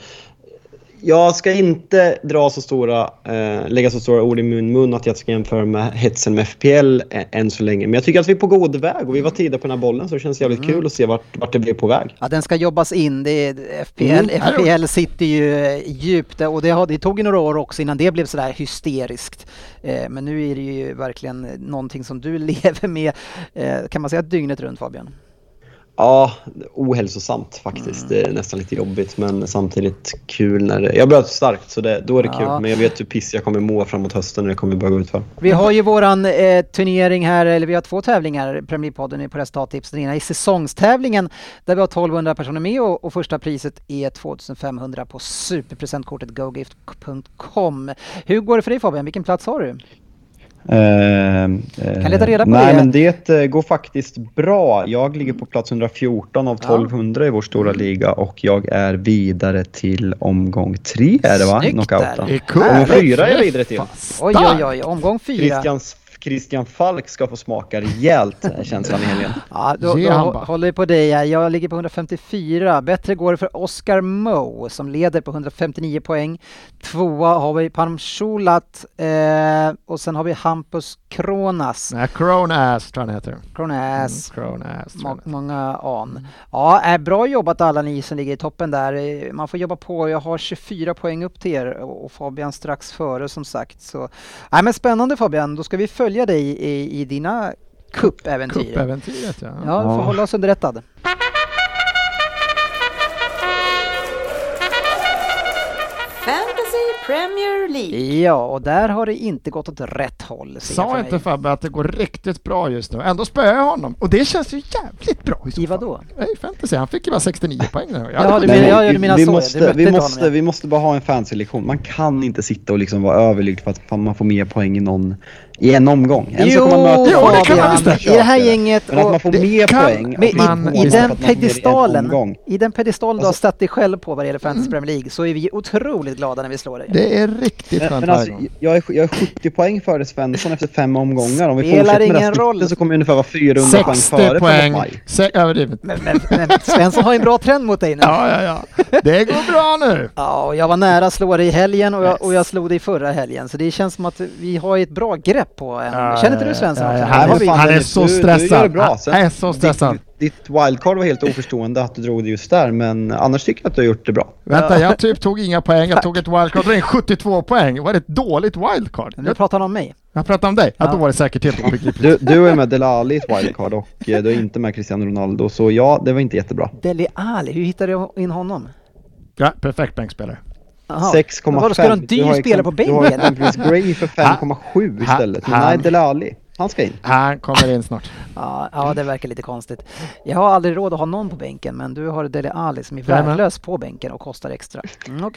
jag ska inte dra så stora, eh, lägga så stora ord i min mun att jag ska jämföra med hetsen med FPL ä- än så länge. Men jag tycker att vi är på god väg och vi var tidiga på den här bollen så det känns jävligt kul att se vart, vart det blir på väg. Ja, den ska jobbas in. Det är FPL, Mm. FPL sitter ju eh, djupt och det, har, det tog ju några år också innan det blev sådär hysteriskt. Eh, men nu är det ju verkligen någonting som du lever med, eh, kan man säga dygnet runt Fabian? Ja, ohälsosamt faktiskt. Det är nästan lite jobbigt men samtidigt kul när det... Jag börjat starkt så det, då är det Ja. kul. Men jag vet hur piss jag kommer må framåt hösten när det kommer börja gå ut för. Vi har ju våran eh, turnering här, eller vi har två tävlingar, Premier League-podden på resultattips. Den ena är säsongstävlingen där vi har 1200 personer med och, och första priset är 2500 på superpresentkortet gogift.com. Hur går det för dig Fabian? Vilken plats har du? Kan leta reda på nej, det. men det eh, går faktiskt bra. Jag ligger på plats 114 av 1200 i vår stora Mm. liga och jag är vidare till omgång tre är det va? Snyggt Knockouten. cool. Omgång fyra är jag vidare till. Oj oj oj, omgång fyra. Christian, Christian Falk ska få smaka rejält eh, känslan i helgen. Ja, då, då håller vi på dig. Jag ligger på 154. Bättre går det för Oscar Moe som leder på 159 poäng. Tvåa har vi Parmshulat eh, och sen har vi Hampus Kronas. Nej, Cronass tror jag han heter. Kronas. Mm, tror Må, många an. Ja, är bra jobbat alla ni som ligger i toppen där. Eh, Man får jobba på. Jag har 24 poäng upp till er och och Fabian strax före som sagt. Så, nej, men spännande Fabian, då ska vi följa dig i, i dina cupäventyr. Cupäventyret ja. Ja, du får Ja. hålla oss underrättad. Fantasy Premier League. Ja, och där har det inte gått åt rätt håll. jag Sa för inte. Fabbe att det går riktigt bra just nu? Ändå spöar jag honom. Och det känns ju jävligt bra i så I vadå? Nej, fantasy. Han fick ju bara 69 poäng nu. Jag Ja, du menar- Nej, ja, men ja, du vi- menar vi, så, måste, vi, måste, ja. vi måste bara ha en fancy-lektion. Man kan inte sitta och liksom vara överlycklig för att man får mer poäng i, någon, i en omgång. En Jo, så kommer man möta Jo, det kan man visst i det här gänget Men att man får det mer kan- poäng men man- i, den pedestalen, i den pedestal du har Alltså- satt dig själv på vad det gäller Fantasy Premier League så är vi otroligt glada när vi slår dig. Det är riktigt Men, skönt men alltså, jag, är, jag är 70 poäng före Svensson efter fem omgångar. Om vi Spelar fortsätter med det ingen här roll. så kommer vi ungefär vara 400 poäng 60 före poäng. framåt maj. Se, överdrivet. Men, men, men Svensson har ju en bra trend mot dig nu. Ja, ja, ja. Det går bra nu. Ja, och jag var nära att slå dig i helgen och jag, och jag slog dig förra helgen. Så det känns som att vi har ett bra grepp på en. Ja, Känner inte du Svensson ja, ja, Här han är- han är så du, Du gör stressad. det bra. Han är så stressad. Ditt, ditt wildcard var helt oförstående att du drog det just där, men annars tycker jag att du har gjort det bra. Vänta, jag typ tog inga poäng. Jag tog ett wildcard. Det är 72 poäng. Det var ett dåligt wildcard. Nu pratar han om mig. jag pratar om dig. Ja. Ja. då var det säkert helt obegripligt. Du, du är med Delali i ett wildcard och eh, du är inte med Cristiano Ronaldo, så ja, det var inte jättebra. Deli Ali, hur hittade du in honom? Ja, perfekt bänkspelare. Jaha. 6,5. Men vadå, ska du ha en dyr spelare på exempel- Du har bänken? exempelvis Gray för 5,7 Ha- istället. Men han- nej, Delali, han ska in. Han kommer in snart. Ja, ja, det verkar lite konstigt. Jag har aldrig råd att ha någon på bänken, men du har Dele Ali som är värdelös på bänken och kostar extra. Mm,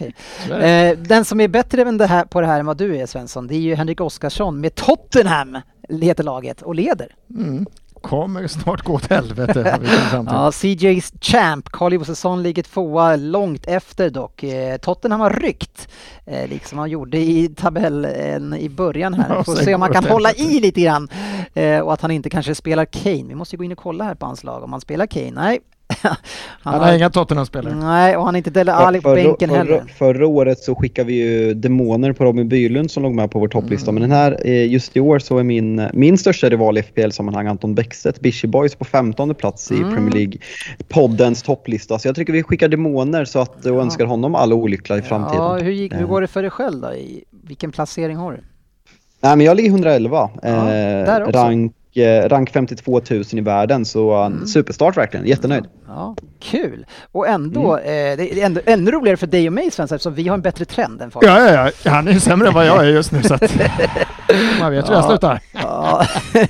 det. eh, den som är bättre än det här, på det här än vad du är Svensson, det är ju Henrik Oskarsson med Tottenham, heter laget, och leder. Mm. Kommer snart gå åt helvete. Ja, CJ's Champ, Carl Josefsson ligger tvåa, långt efter dock. Eh, Tottenham har ryckt, eh, liksom han gjorde i tabellen i början här. Får se om han kan hålla i lite grann. Eh, och att han inte kanske spelar Kane. Vi måste gå in och kolla här på hans lag om han spelar Kane. Nej. Han har inga Tottenham-spelare. Nej, och han har inte Dele Alli på Förra- bänken förra, heller. Förra året så skickade vi ju demoner på Robin Bylund som låg med på vår topplista. Men den här, eh, just i år så är min, min största rival i FPL-sammanhang Anton Bäckstedt, Bishy Boys på 15 plats i Mm. Premier League-poddens topplista. Så jag tycker vi skickar demoner så att, och önskar honom all olycka i framtiden. Ja, hur, gick, hur Eh. går det för dig själv då? I, vilken placering har du? Nej men jag ligger 111. Ja, eh, där också. rank, eh, rank 52 000 i världen så mm. superstart verkligen, jättenöjd. Ja, kul! Och ändå, Mm. eh, det är ändå, ännu roligare för dig och mig Svensson eftersom vi har en bättre trend än Fabian. Ja, ja, ja. Han är ju sämre än vad jag är just nu så att man vet hur jag Ja. slutar. Ja.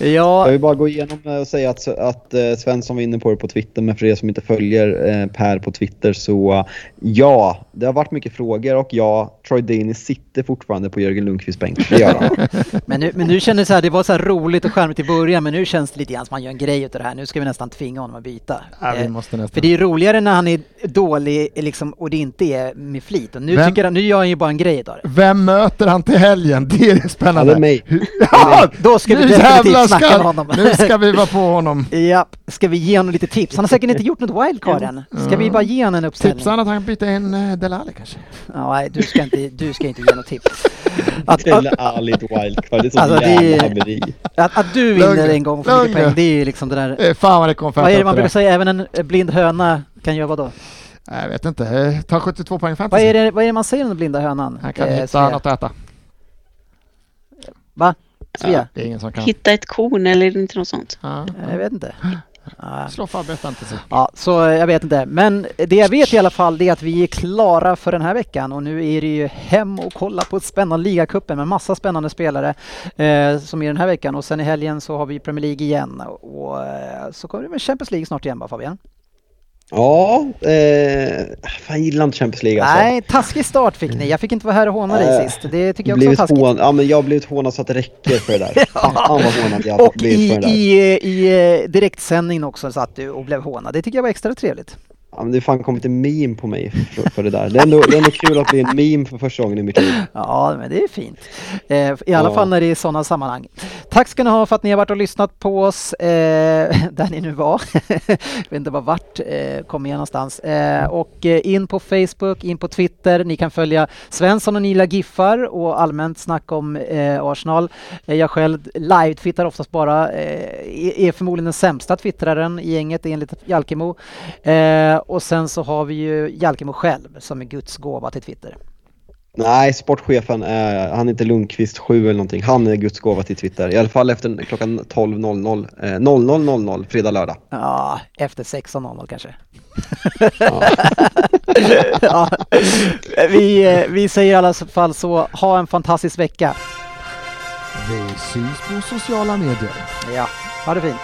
Jag ja, vill bara gå igenom eh, och säga att, att eh, Svensson var inne på det på Twitter, men för er som inte följer eh, Per på Twitter så eh, ja, det har varit mycket frågor och ja, Troy Deeney sitter fortfarande på Jörgen Lundqvists bänk. Det gör han. men nu, men nu känner det så här, det var så här roligt och charmigt i början men nu känns det lite grann som man gör en grej utav det här. Nu ska vi nästan tvinga honom att byta. Ja, vi Eh, måste nästan. För det är roligare när han är dålig liksom, och det inte är med flit. Och nu, Vem- tycker han, nu gör han ju bara en grej utav det. Vem möter han till helgen? Det är spännande. Ja, det är mig. Ja, Då ska vi nu definitivt snacka ska, med honom. Nu ska vi vara på honom. Ja, ska vi ge honom lite tips? Han har säkert inte gjort något wildcard än. Ska vi bara ge honom en uppställning? Tipsa han att han byter in uh, Delali kanske? Ja, nej, du ska inte, du ska inte ge något tips. Att, Eller att, Ali ett wildcard, det är så Alltså, jävla haveri. att, att du vinner Lugn, en gång för mycket lugn. poäng, det är ju liksom det där... Eh, fan vad det kom Vad är det man brukar säga, även en blind höna kan göra vad då? Nej, Jag vet inte. Ta 72 poäng Vad fantasy. är det, vad är det man säger om den blinda hönan? Han kan Eh, hitta Svea? något att äta. Va? Svea? Det är ingen som kan. Hitta ett korn eller inte något sånt. Ja. Jag vet inte. Slå Fabbe fantasy. Ja, så eh, jag vet inte. Men det jag vet i alla fall det är att vi är klara för den här veckan och nu är det ju hem och kolla på spännande ligacupen med massa spännande spelare eh, som är den här veckan och sen i helgen så har vi Premier League igen och eh, så kommer det med Champions League snart igen va Fabian? Ja, eh, fan gillar inte Champions League alltså. Nej, taskig start fick ni. Jag fick inte vara här och håna dig Eh, sist. Det tycker jag också var taskigt. hån, ja, men jag har blivit hånad så att det räcker för det där. Fan vad hånad jag Och blivit i, för det där. i, i eh, direktsändning också satt du och blev hånad. Det tycker jag var extra trevligt. Ja, men det fan kommit en meme på mig för, för det där. Det är, ändå, det är ändå kul att bli en meme för första gången i mitt liv. Ja, men det är fint. Eh, I alla Ja. fall när det är sådana sammanhang. Tack ska ni ha för att ni har varit och lyssnat på oss eh, där ni nu var. Jag vet inte var vart, eh, kom igen någonstans. Eh, och eh, in på Facebook, in på Twitter. Ni kan följa Svensson och Nila Giffar och allmänt snack om eh, Arsenal. Eh, jag själv live-twittrar oftast bara, är är förmodligen den sämsta twittraren i gänget enligt Jalkemo. Eh, och sen så har vi ju Jalkemo själv som är Guds gåva till Twitter. Nej, sportchefen, är, han heter Lundqvist 7 eller någonting. Han är Guds gåva till Twitter. I alla fall efter klockan 12.00. Eh, 00.00 fredag, lördag. Ja, efter 16.00 kanske. Ja. ja. vi, eh, vi säger i alla fall så, ha en fantastisk vecka. Vi syns på sociala medier. Ja, ha det fint.